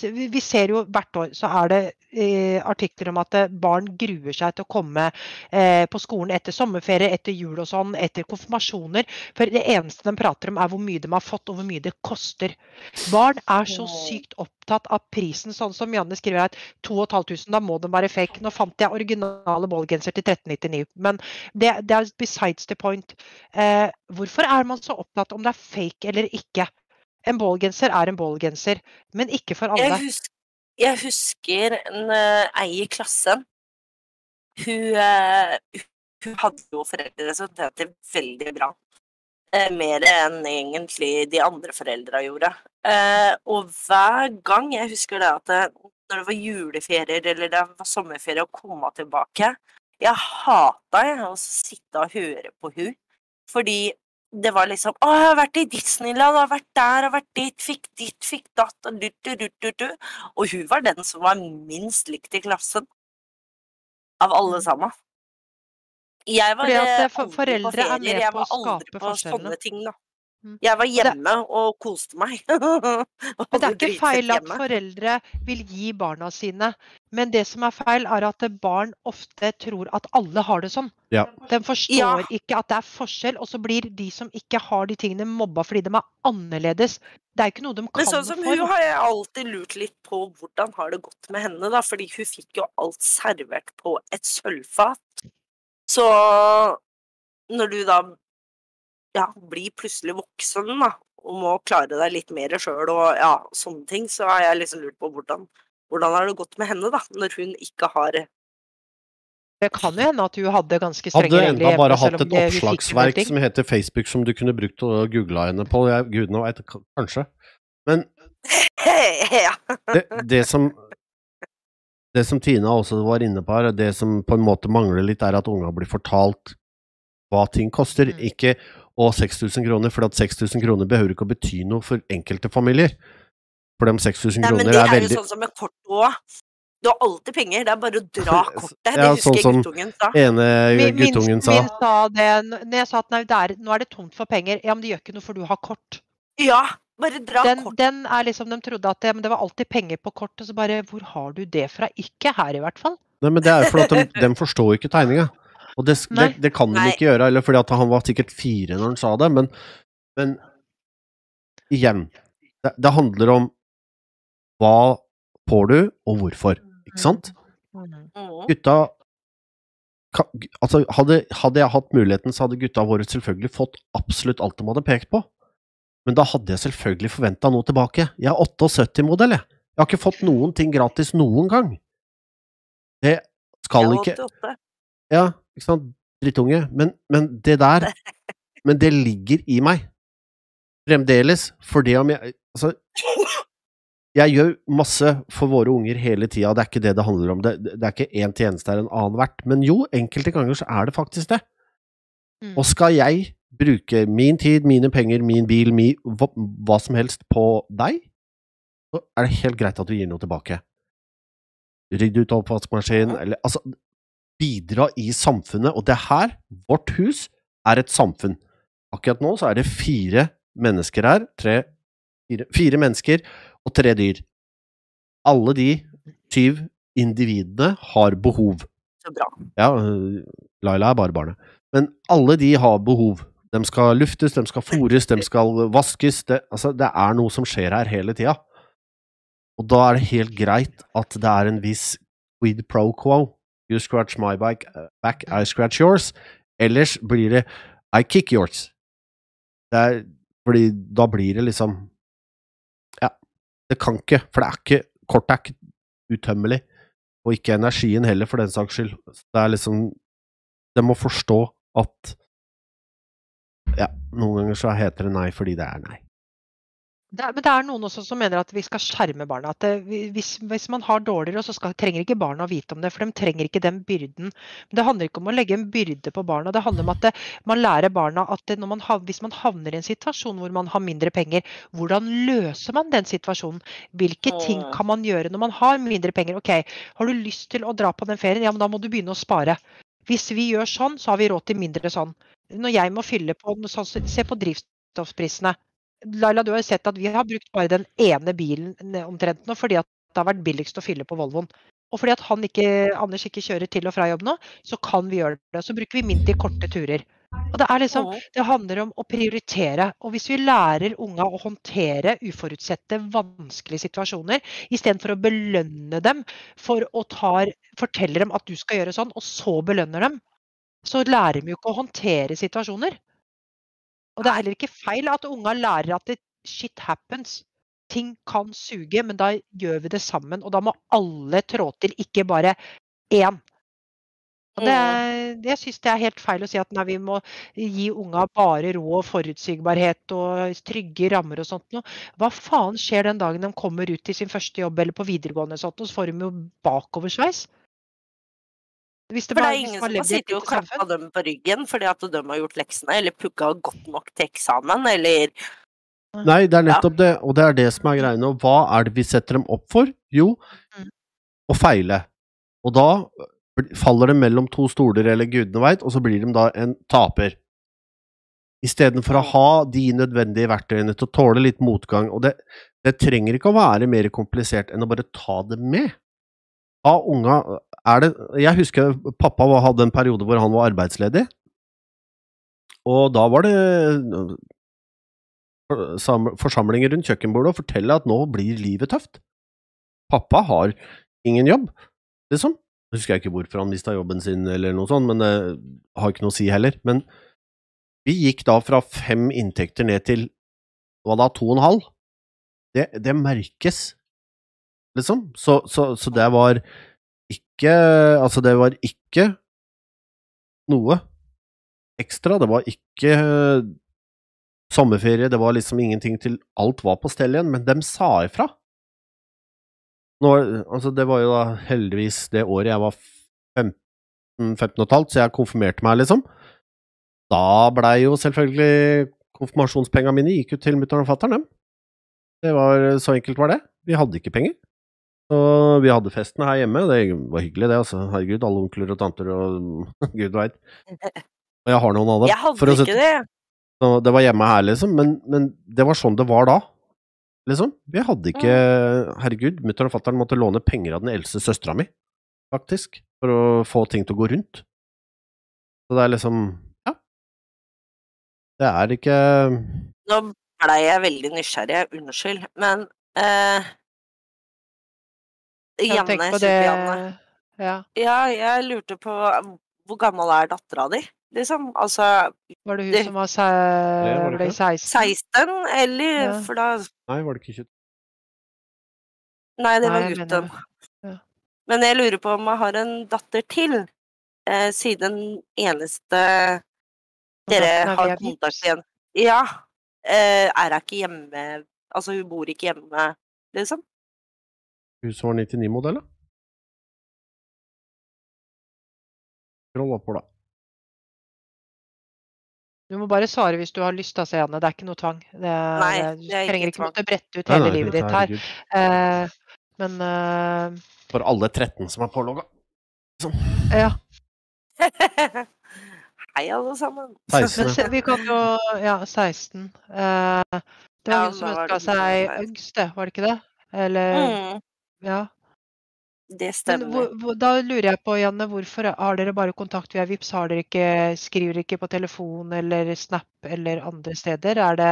vi, ser jo hvert år så er det eh, artikler om at eh, barn gruer seg til å komme eh, på skolen etter sommerferie, etter jul og sånn, etter konfirmasjoner. For det eneste de prater om er hvor mye de har fått og hvor mye det koster. Barn er så sykt opptatt av prisen, sånn som Janne skriver her. 2500, da må den være fake. Nå fant jeg originale ballgenser til 1399, men det, det er besides the point. Eh, hvorfor er man så opptatt om det er fake eller ikke? En ballgenser er en ballgenser, men ikke for alle. Jeg, husker, jeg husker en uh, ei i klassen. Hun, eh, hun hadde jo foreldre som tjente veldig bra. Eh, mer enn egentlig de andre foreldra gjorde. Og hver gang jeg husker det at når det var juleferier eller det var sommerferie, å komme tilbake Jeg hata jeg å sitte og høre på hun, fordi det var liksom 'Å, jeg har vært i Disneyland, jeg har vært der, jeg har vært dit, fikk ditt, fikk datt' og du, du, du, du. Og hun var den som var minst likt i klassen. Av alle Mm. sammen. Jeg var Fordi at, eh, for- aldri på foreldre er ferier, med på var å skape på forskjellene. ting. Jeg var hjemme og koste meg. Og det er ikke feil at foreldre vil gi barna sine, men det som er feil, er at barn ofte tror at alle har det sånn. Ja. De forstår Ja. ikke at det er forskjell, og så blir de som ikke har de tingene, mobba fordi de er annerledes. Det er ikke noe de kan Men sånn som hun har jeg alltid lurt litt på hvordan har det gått med henne, da, fordi hun fikk jo alt servert på et sølvfat. Så når du da ja, blir plutselig voksen, da, og må klare deg litt mer sjøl og ja, sånne ting, så har jeg liksom lurt på hvordan hvordan har det gått med henne, da, når hun ikke har Det kan jo hende at hun hadde ganske strenge Hadde regler enda bare hjemme, hatt et oppslagsverk som heter Facebook, som du kunne brukt og googla henne på. Jeg, gudene veit, kanskje. Men det, det som Det som Tina også var inne på her, det som på en måte mangler litt, er at unga blir fortalt hva ting koster. Mm. Ikke å 6000 kroner, for at 6000 kroner behøver ikke å bety noe for enkelte familier. For de 6000 kroner Nei, men det er er jo veldig sånn som med kort òg. Du har alltid penger, det er bare å dra kortet. Det Ja, husker sånn guttungen sa. ene Min, min, guttungen sa. min sa det når jeg sa at nei, det er, nå er det tomt for penger. Ja, men det gjør ikke noe, for du har kort. Ja, bare dra Den, kort. den er liksom, De trodde at det, men det var alltid penger på kortet, så bare Hvor har du det fra? Ikke her, i hvert fall. Nei, men det er jo fordi de, de forstår ikke tegninga. Og det, det, det kan de ikke gjøre, eller fordi at han var sikkert fire når han sa det, men, men igjen, det, det handler om hva får du, og hvorfor, ikke sant? Mm. Gutta altså, hadde, hadde jeg hatt muligheten, så hadde gutta våre selvfølgelig fått absolutt alt de hadde pekt på. Men da hadde jeg selvfølgelig forventa noe tilbake. Jeg er 78-modell, jeg. Jeg har ikke fått noen ting gratis noen gang. Det skal ikke 88. ja, ikke sant, drittunge. Men, men det der Men det ligger i meg. Fremdeles. For det om jeg Altså, jeg gjør masse for våre unger hele tida, det er ikke det det handler om. Det, det er ikke én tjeneste er en annen verdt. Men jo, enkelte ganger så er det faktisk det. Mm. Og skal jeg bruke min tid, mine penger, min bil, mi, hva, hva som helst på deg, så er det helt greit at du gir noe tilbake. Rydd ut oppvaskmaskinen, eller altså Bidra i samfunnet. Og det her, vårt hus, er et samfunn. Akkurat nå så er det fire mennesker her. Tre, fire, fire mennesker og tre dyr. Alle de syv individene har behov. Så bra. Ja, øh, Laila er bare barnet. Men alle de har behov. De skal luftes, de skal fôres, de skal vaskes. Det, altså, det er noe som skjer her hele tida. Og da er det helt greit at det er en viss quid pro quo. You scratch my bike, uh, back, I scratch yours. Ellers blir det I kick yours. Det er, fordi da blir det liksom Ja, det kan ikke, for det er ikke Kortet er ikke utømmelig. Og ikke energien heller, for den saks skyld. Det er liksom Det må forstå at Ja, noen ganger så heter det nei fordi det er nei. Det er, men det er noen også som mener at vi skal skjerme barna. At det, hvis, hvis, man har dårligere, så skal, trenger ikke barna å vite om det. For de trenger ikke den byrden. Men det handler ikke om å legge en byrde på barna. Det handler om at det, man lærer barna at man, hvis man havner i en situasjon hvor man har mindre penger, hvordan løser man den situasjonen? Hvilke ting kan man gjøre når man har mindre penger? Ok, har du lyst til å dra på den ferien? Ja, men da må du begynne å spare. Hvis vi gjør sånn, så har vi råd til mindre sånn. Når jeg må fylle på sånn, Se på drivstoffprisene. Laila, du har jo sett at vi har brukt bare den ene bilen omtrent nå fordi at det har vært billigst å fylle på Volvoen. Og fordi at han ikke, Anders ikke kjører til og fra jobb nå, så kan vi gjøre det. Så bruker vi min i korte turer. Og Det er liksom, det handler om å prioritere. Og hvis vi lærer unga å håndtere uforutsette, vanskelige situasjoner, istedenfor å belønne dem for å ta, fortelle dem at du skal gjøre sånn, og så belønner dem, så lærer vi jo ikke å håndtere situasjoner. Og det er heller ikke feil at unga lærer at det, shit happens. Ting kan suge, men da gjør vi det sammen. Og da må alle trå til, ikke bare én. Og det, jeg syns jeg er helt feil å si at nei, vi må gi unga bare ro og forutsigbarhet og trygge rammer og sånt noe. Hva faen skjer den dagen de kommer ut til sin første jobb eller på videregående, og sånt, og så får de jo bakoversveis? Hvis det, For det er ingen som har sittet og klappa dem på ryggen fordi at de har gjort leksene, eller pugga godt nok til eksamen, eller Nei, det er nettopp ja. det, og det er det som er greiene. Og hva er det vi setter dem opp for? Jo, mm. å feile. Og da faller de mellom to stoler, eller gudene veit, og så blir de da en taper. Istedenfor å ha de nødvendige verktøyene til å tåle litt motgang. Og det, det trenger ikke å være mer komplisert enn å bare ta det med. Ha unga det Jeg husker pappa hadde en periode hvor han var arbeidsledig. Og da var det forsamlinger rundt kjøkkenbordet og fortelle at nå blir livet tøft. Pappa har ingen jobb, liksom. Jeg husker ikke hvorfor han mista jobben sin eller noe sånt, men det har ikke noe å si heller. Men vi gikk da fra fem inntekter ned til hva da, to og en halv. Det, det merkes, liksom. Så, så, så det var ikke Altså, det var ikke noe ekstra. Det var ikke sommerferie, det var liksom ingenting til Alt var på stell igjen, men dem sa ifra. Nå, altså, det var jo da heldigvis det året jeg var 15, 15 og så jeg konfirmerte meg, liksom. Da blei jo selvfølgelig konfirmasjonspengene mine gikk jo til mutter'n og fatter'n, dem. Det var Så enkelt var det. Vi hadde ikke penger. Og vi hadde festen her hjemme, det var hyggelig det, altså. Herregud, alle onkler og tanter og gud veit. Og jeg har noen av dem. Jeg hadde ikke det. Så det var hjemme her, liksom. Men, men, det var sånn det var da. Liksom. Vi hadde ikke Herregud, mutter'n og fatter'n måtte låne penger av den eldste søstera mi, faktisk, for å få ting til å gå rundt. Så det er liksom Ja. Det er ikke Nå blei jeg veldig nysgjerrig, unnskyld, men eh, Janne, Janne. Ja. ja, jeg lurte på hvor gammel er dattera di, liksom? Altså Var det hun det, som var, se, var ble 16? 16, eller ja. For da Nei, var det ikke 20? Nei, det var gutten. Ja. Men jeg lurer på om jeg har en datter til, eh, siden den eneste dere har kontakt igjen Ja. Eh, er hun ikke hjemme Altså, hun bor ikke hjemme, liksom? Hun som var 99-modell, da? Roll oppover, da. Du må bare svare hvis du har lyst, da, Seanne. Det er ikke noe tvang. Det, Nei, du trenger ikke måtte brette ut hele nei, nei, livet ditt her. Uh, men uh, For alle 13 som er pålogga. Sånn. Ja. Hei, alle sammen. 16. Men vi kan jo Ja, 16. Uh, det var ja, hun som ønska seg yngst, var det ikke det? Eller mm. Ja. Det stemmer. hvor, hvor, da lurer jeg på, Janne, hvorfor har dere bare kontakt via Vipps? Har dere ikke, skriver dere ikke på telefon eller Snap eller andre steder? Er det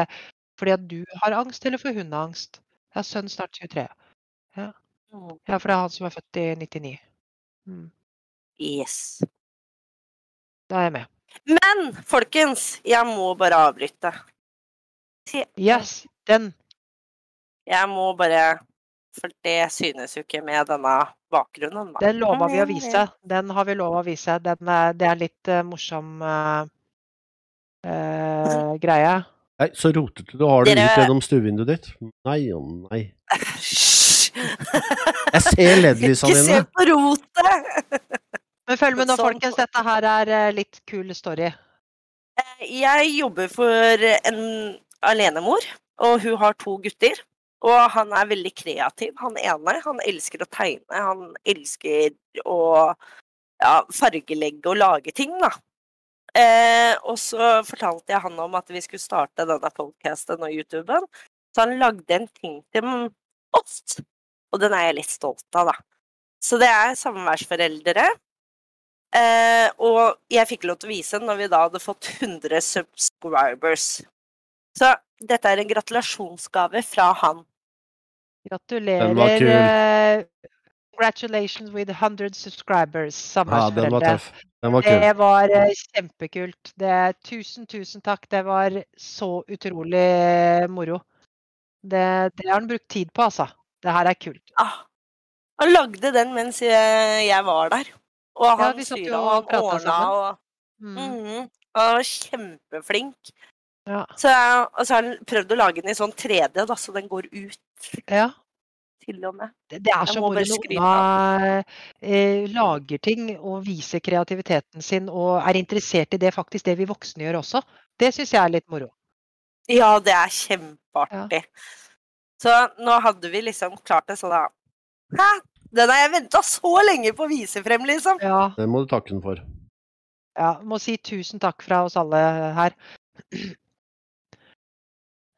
fordi at du har angst, eller for hun har angst? Jeg har sønn snart 23. Ja. Mm. ja, for det er han som er født i 99. Mm. Yes. Da er jeg med. Men folkens, jeg må bare avbryte. Yes, den. Jeg må bare For det synes jo ikke med denne bakgrunnen, da. Den lova vi å vise. Den har vi lov å vise. Den, er- det er litt uh, morsom uh, uh, greie. Nei, så rotete du har det Dere- ut gjennom stuevinduet ditt. Nei og nei. Hysj! Jeg ser LED-lysene Ikke se på rotet! Men følg med nå, Sånn. folkens. Dette her er eh, litt kul story. Jeg jobber for en alenemor, og hun har to gutter. Og han er veldig kreativ, han ene. Han elsker å tegne, han elsker å ja, fargelegge og lage ting, da. Eh, og så fortalte jeg han om at vi skulle starte denne podcasten og YouTuben. Så han lagde en ting til oss, og den er jeg litt stolt av, da. Så det er samværsforeldre. Eh, og jeg fikk lov til å vise den når vi da hadde fått 100 subscribers. Så dette er en gratulasjonsgave fra han. Gratulerer. Eh, Congratulations with 100 subscribers, Ja, den var samværsforeldre. tøff. Den var kul. Det var eh, kjempekult. Det, tusen, tusen takk. Det var så utrolig eh, moro. Det, det har han brukt tid på, altså. Det her er kult. Ah, han lagde den mens jeg, var der. Og han ja, satt og og ordna og Mm. Mm, Han var kjempeflink. Ja. Så, og så har han prøvd å lage den i sånn 3D, da, så den går ut ja. til og med. Det, det er som så moro når skryte eh, lager ting og viser kreativiteten sin og er interessert i det faktisk det vi voksne gjør også. Det syns jeg er litt moro. Ja, det er kjempeartig. Så nå hadde vi liksom klart det sånn da Hæ? Den har jeg venta så lenge på å vise frem, liksom! Ja, Det må du takke den for. ja. Må si tusen takk fra oss alle her.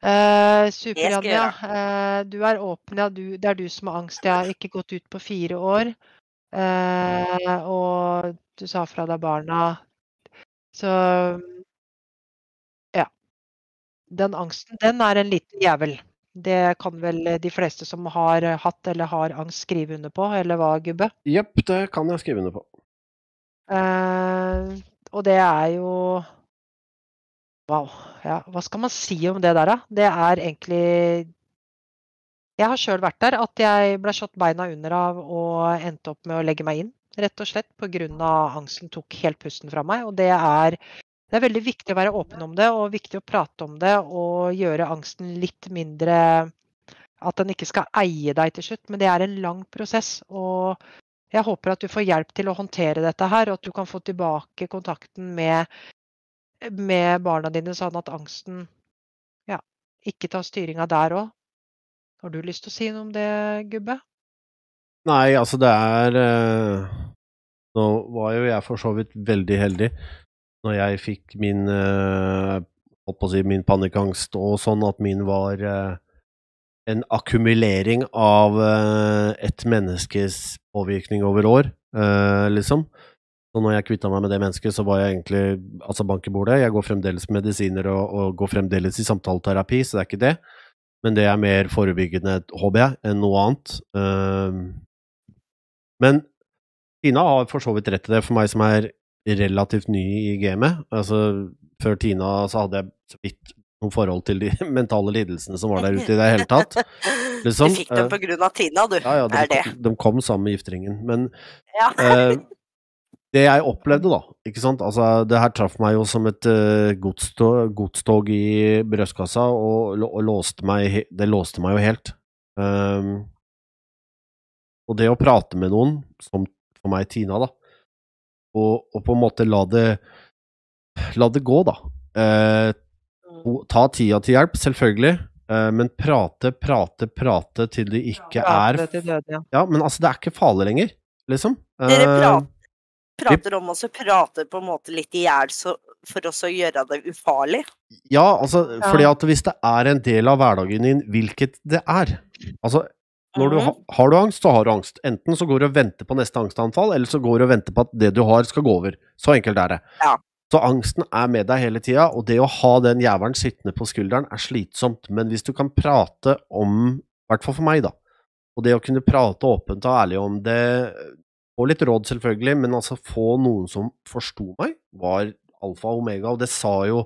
Eh, super, Det skal jeg Janja. Eh, du er åpen, ja. Du, det er du som har angst. Jeg har ikke gått ut på fire år. Eh, og du sa fra deg barna. Så ja. Den angsten, den er en liten jævel. Det kan vel de fleste som har hatt eller har angst, skrive under på, eller hva, Gubbe? Jepp, det kan jeg skrive under på. Eh, og det er jo Wow. Ja, hva skal man si om det der, da? Det er egentlig Jeg har sjøl vært der. At jeg ble slått beina under av og endte opp med å legge meg inn. Rett og slett pga. angsten tok helt pusten fra meg. Og det er, det er veldig viktig å være åpen om det, og viktig å prate om det og gjøre angsten litt mindre At den ikke skal eie deg til slutt. Men det er en lang prosess. og jeg håper at du får hjelp til å håndtere dette her, og at du kan få tilbake kontakten med, med barna dine, sånn at angsten ja, ikke tar styringa der òg. Har du lyst til å si noe om det, Gubbe? Nei, altså det er eh, Nå var jo jeg for så vidt veldig heldig når jeg fikk min eh, holdt på å si min panikkangst og sånn at min var eh, en akkumulering av eh, et menneskes påvirkning over år, eh, liksom. Så når jeg kvitta meg med det mennesket, så var jeg egentlig altså bank i bordet. Jeg går fremdeles med medisiner og, og går fremdeles i samtaleterapi, så det er ikke det. Men det er mer forebyggende, håper jeg, enn noe annet. Eh, men Tina har for så vidt rett til det, for meg som er relativt ny i gamet. Altså, før Tina så hadde jeg så vidt noe forhold til de mentale lidelsene som var der ute i det hele tatt. Liksom, du fikk dem eh, på grunn av Tina, du. Ja, ja, de, er det. de kom sammen med gifteringen. Men Ja. eh, det jeg opplevde, da ikke sant? Altså, Det her traff meg jo som et uh, godstog, godstog i brystkassa, og, og låste meg, det låste meg jo helt. Um, og det å prate med noen, som for meg Tina, da, og, og på en måte la det La det gå, da. Eh, ta tida til hjelp, selvfølgelig, eh, men prate, prate, prate til det ikke er til døde, ja. Ja, men altså, det er ikke farlig lenger, liksom. Dere Eh, prater, prater om oss og prater på en måte litt i hjel for oss å gjøre det ufarlig. Ja, altså, Ja. fordi at hvis det er en del av hverdagen din, hvilket det er Altså, når du Mhm. ha, har du angst, så har du angst. Enten så går du og venter på neste angstanfall, eller så går du og venter på at det du har, skal gå over. Så enkelt er det. Ja. Så angsten er med deg hele tida, og det å ha den jævelen sittende på skulderen er slitsomt. Men hvis du kan prate om, i hvert fall for meg, da, og det å kunne prate åpent og ærlig om det få litt råd, selvfølgelig, men altså få noen som forsto meg, var alfa og omega, og det sa jo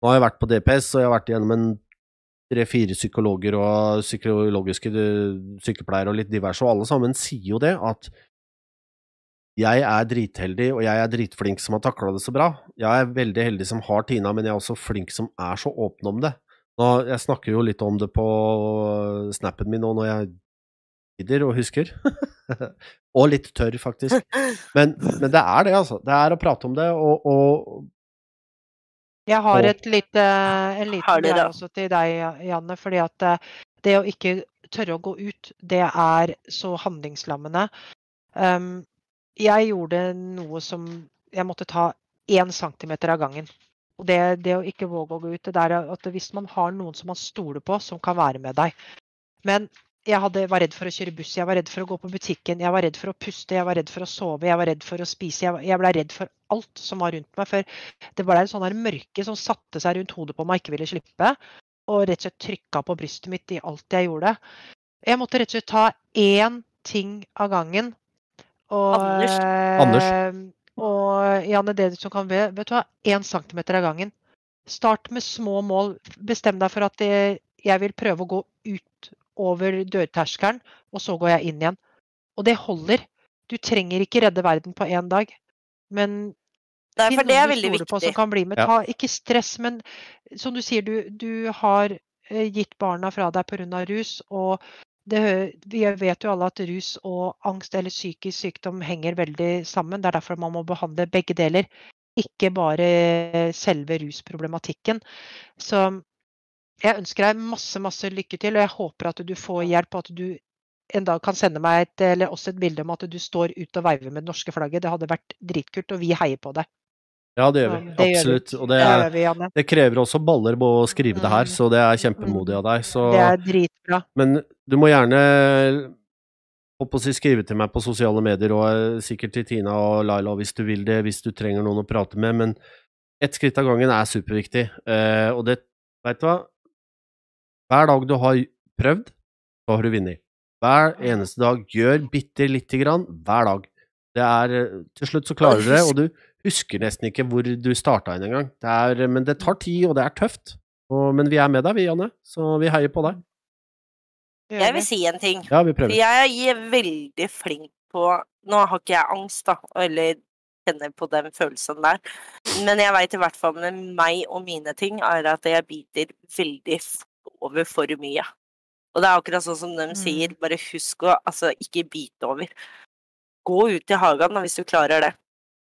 Nå har jeg vært på DPS, og jeg har vært gjennom en tre-fire psykologer og psykologiske eh, sykepleiere og litt diverse, og alle sammen sier jo det, at jeg er dritheldig, og jeg er dritflink som har takla det så bra. Jeg er veldig heldig som har Tina, men jeg er også flink som er så åpen om det. Nå, jeg snakker jo litt om det på snappen min nå når jeg og husker. og litt tørr, faktisk. Men, men, det er det, altså. Det er å prate om det, og, og Jeg har et lite, en liten greie også til deg, Janne. fordi at eh, det å ikke tørre å gå ut, det er så handlingslammende. Um, jeg gjorde noe som jeg måtte ta én centimeter av gangen. Og det, det, å ikke våge å gå ut, det er at hvis man har noen som man stoler på, som kan være med deg Men jeg hadde, var redd for å kjøre buss, jeg var redd for å gå på butikken, jeg var redd for å puste, jeg var redd for å sove, jeg var redd for å spise. Jeg, jeg ble redd for alt som var rundt meg. For det var et sånn mørke som satte seg rundt hodet på meg, ikke ville slippe. Og rett og slett trykka på brystet mitt i alt jeg gjorde. Jeg måtte rett og slett ta én ting av gangen. Og, Anders. Anders. Og Janne, det som kan være, vet du hva, én centimeter av gangen. Start med små mål. Bestem deg for at jeg vil prøve å gå ut over dørterskelen, og så går jeg inn igjen. Og det holder. Du trenger ikke redde verden på én dag, men Nei, for det er veldig viktig. På, som kan bli med. Ta, ikke stress, men som du sier, du, du har eh, gitt barna fra deg pga. rus. og det, vi vet jo alle at rus og angst eller psykisk sykdom henger veldig sammen. Det er derfor man må behandle begge deler, ikke bare selve rusproblematikken. Så jeg ønsker deg masse masse lykke til, og jeg håper at du får hjelp, og at du en dag kan sende meg et, eller også et bilde om at du står ute og veiver med det norske flagget. Det hadde vært dritkult, og vi heier på deg. Ja, det gjør vi. Det. Absolutt. Og det, Det er, gjør vi, det krever også baller på å skrive det her, Mm. så det er kjempemodig av deg. Så, Det er dritbra. men du må gjerne si, skrive til meg på sosiale medier, og eh, sikkert til Tina og Laila hvis du vil det, hvis du trenger noen å prate med, men ett skritt av gangen er superviktig. Eh, og det, veit du hva, hver dag du har prøvd, så har du vunnet. Hver eneste dag. Gjør bitte lite grann hver dag. Det er eh, Til slutt så klarer du det, og du husker nesten ikke hvor du starta inn engang. Det er- Men det tar tid, og det er tøft. Og, men vi er med deg, vi, Janne, så vi heier på deg. Jeg vil si en ting. Ja, vi prøver. jeg er veldig flink på Nå har ikke jeg angst, da, eller kjenner på den følelsen der, men jeg veit i hvert fall med meg og mine ting, er at jeg biter veldig over for mye. Og det er akkurat sånn som de Mm. sier, bare husk å altså ikke bite over. Gå ut i hagen da, hvis du klarer det.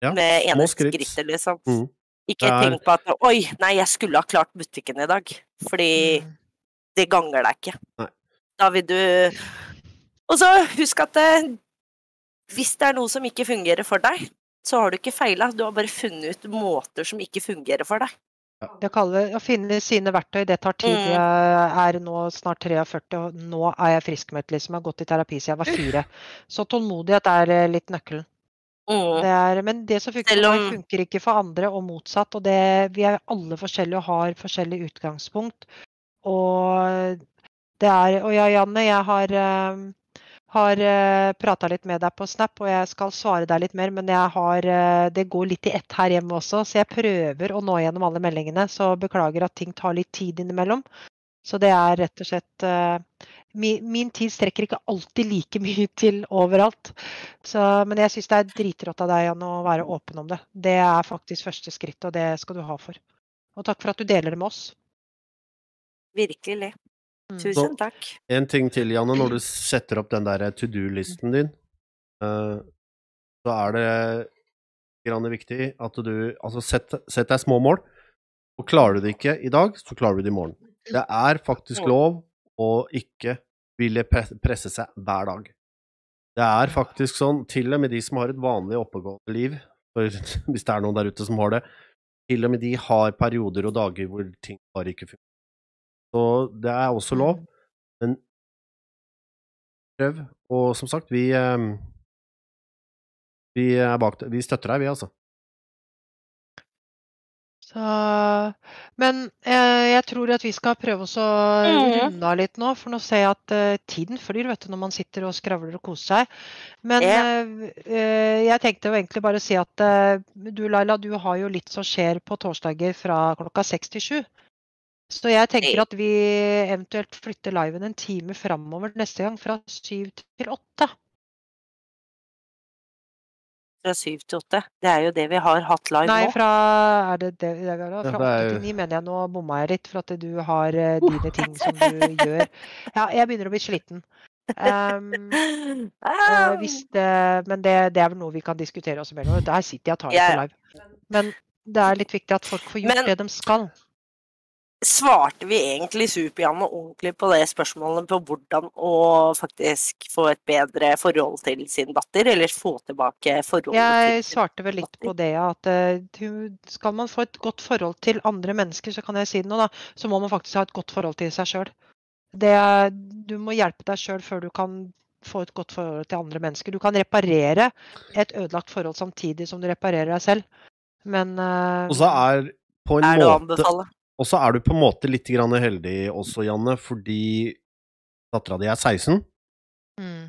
Ja, med ene skritt. skrittet, liksom. Mm. Ikke er- tenk på at oi, nei, jeg skulle ha klart butikken i dag. Fordi Mm. det ganger deg ikke. Nei. Da vil du Og så husk at det, hvis det er noe som ikke fungerer for deg, så har du ikke feila. Du har bare funnet ut måter som ikke fungerer for deg. Det kaller, å finne sine verktøy, det tar tid. Mm. Jeg er nå snart 43, og nå er jeg friskmeldt. Liksom. Jeg har gått i terapi siden jeg var fire. Så tålmodighet er eh, litt nøkkelen. Mm. Det er, men det som funker om- funker ikke for andre, og motsatt. Og det, vi er alle forskjellige og har forskjellig utgangspunkt. Og det er Og ja, Janne, jeg har eh, har prata litt med deg på Snap, og jeg skal svare deg litt mer, men har, eh, det går litt i ett her hjemme også, så jeg prøver å nå gjennom alle meldingene. Så beklager at ting tar litt tid innimellom. Så det er rett og slett eh, min, min tid strekker ikke alltid like mye til overalt. Så, men jeg syns det er dritrått av deg Jan, å være åpen om det. Det er faktisk første skritt, og det skal du ha for. Og takk for at du deler det med oss. Virkelig. Mm. Tusen takk. En ting til, Janne, når du setter opp den der to do-listen din, eh, så er det grann viktig at du Altså, sett, sett deg små mål. Og klarer du det ikke i dag, så klarer du det i morgen. Det er faktisk lov å ikke ville presse seg hver dag. Det er faktisk sånn, til og med de som har et vanlig oppegående liv, for hvis det er noen der ute som har det, til og med de har perioder og dager hvor ting bare ikke fungerer. Så det er også lov, men prøv. Og som sagt, vi eh, Vi er bak. Vi støtter deg, vi, altså. Så Men eh, jeg tror at vi skal prøve oss å Mhm. runde av litt nå, for nå ser jeg at eh, tiden flyr vet du, når man sitter og skravler og koser seg. Men eh, eh, jeg tenkte jo egentlig bare å si at eh, du Laila, du har jo litt som skjer på torsdager fra klokka seks til sju. Så jeg tenker at vi eventuelt flytter liven en time framover neste gang, fra syv til åtte. Fra syv til åtte. Det er jo det vi har hatt live Nei, nå. fra, er det det, det er, fra det åtte til ni, mener jeg. Nå bomma jeg litt, for at du har uh, dine ting som du gjør. Ja, jeg begynner å bli sliten. Um, eh, Ah, hvis det, men det, det er vel noe vi kan diskutere oss imellom. Der sitter jeg og tar det på live. Men det er litt viktig at folk får gjort Men- det de skal. Svarte vi egentlig Super-Janne ordentlig på det spørsmålet på hvordan å faktisk få et bedre forhold til sin datter, eller få tilbake forholdet Jeg til svarte vel litt på det at eh, skal man få et godt forhold til andre mennesker, så kan jeg si det nå, da, så må man faktisk ha et godt forhold til seg sjøl. Du må hjelpe deg sjøl før du kan få et godt forhold til andre mennesker. Du kan reparere et ødelagt forhold samtidig som du reparerer deg selv. Men eh, Og så er på en Er det å måte? Og så er du på en måte litt heldig også, Janne, fordi dattera di er 16, mm,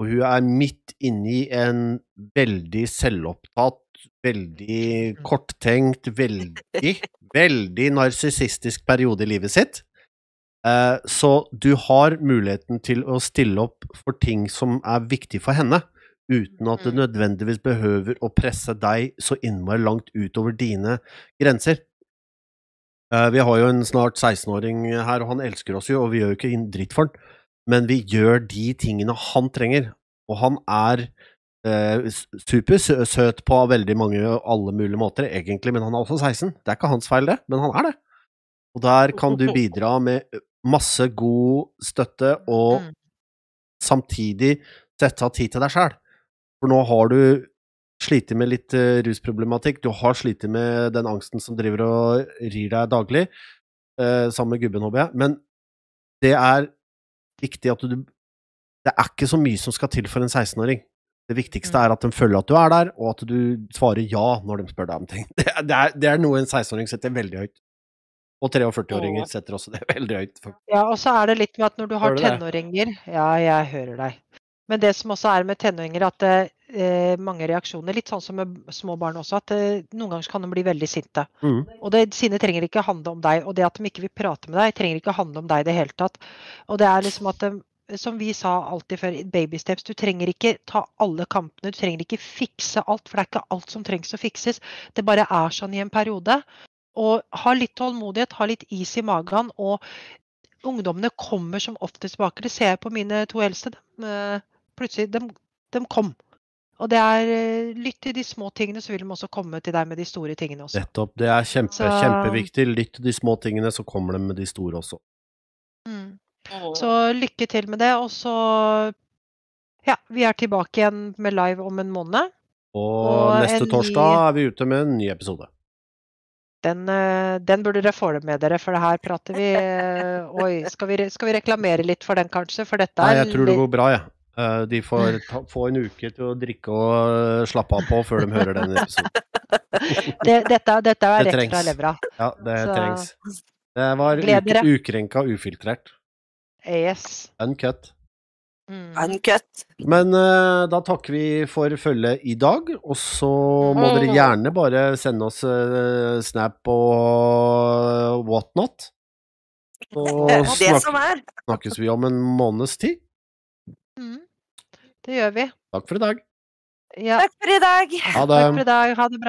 og hun er midt inni en veldig selvopptatt, veldig korttenkt, veldig, veldig narsissistisk periode i livet sitt. Eh, Så du har muligheten til å stille opp for ting som er viktig for henne, uten at det Mm. nødvendigvis behøver å presse deg så innmari langt utover dine grenser. Eh, Vi har jo en snart 16-åring her, og han elsker oss jo, og vi gjør jo ikke dritt for han, men vi gjør de tingene han trenger, og han er eh, supersøt på veldig mange, alle mulige måter, egentlig, men han er også 16. Det er ikke hans feil, det, men han er det. Og der kan du bidra med masse god støtte, og Mm. samtidig sette av tid til deg sjæl. For nå har du slitt med litt uh, rusproblematikk, du har slitt med den angsten som driver og rir deg daglig, uh, sammen med gubben, håper jeg, men det er viktig at du Det er ikke så mye som skal til for en 16-åring. Det viktigste Mm. er at de føler at du er der, og at du svarer ja når de spør deg om ting. Det er, det er, det er noe en 16-åring setter veldig høyt. Og 43-åringer setter også det veldig høyt. Ja, og så er det litt med at når du har tenåringer Ja, jeg hører deg. Men det som også er med tenåringer, at eh, mange reaksjoner, litt sånn som med små barn også, at eh, noen ganger kan de bli veldig sinte. Mm. Og det sinnet trenger ikke handle om deg, og det at de ikke vil prate med deg, trenger ikke handle om deg i det hele tatt. Og det er liksom at de, som vi sa alltid før, baby steps, du trenger ikke ta alle kampene, du trenger ikke fikse alt, for det er ikke alt som trengs å fikses. Det bare er sånn i en periode. Og ha litt tålmodighet, ha litt is i magen, og ungdommene kommer som oftest tilbake. Det ser jeg på mine to eldste. De, eh, plutselig, de, de kom. Og det er eh, lytt til de små tingene, så vil de også komme til deg med de store tingene også. Nettopp. Det er kjempe, Så- kjempeviktig. Lytt til de små tingene, så kommer de med de store også. Mm. Så lykke til med det. Og så Ja, vi er tilbake igjen med live om en måned. Og, Og neste torsdag ny- er vi ute med en ny episode. Den, eh, den burde dere få det med dere, for det her prater vi eh, Oi, skal vi, skal vi reklamere litt for den, kanskje? For dette Nei, er jeg tror det går bra, jeg. Eh, De får ta, få en uke til å drikke og eh, slappe av på før de hører den episoden. det, dette, dette er Det rett trengs. fra levra. Ja, det Så- trengs. Det var uke, ukrenka ufiltrert. Yes. Uncut. Mm. Uncut. Men uh, da takker vi for følget i dag, og så må dere Mm. gjerne bare sende oss uh, snap og whatnot. Så Det snak som er. snakkes vi om en måneds tid. Mm. Det gjør vi. Takk for i dag. Ja. Takk for i dag. Ha det. Takk for i dag. Ha det bra.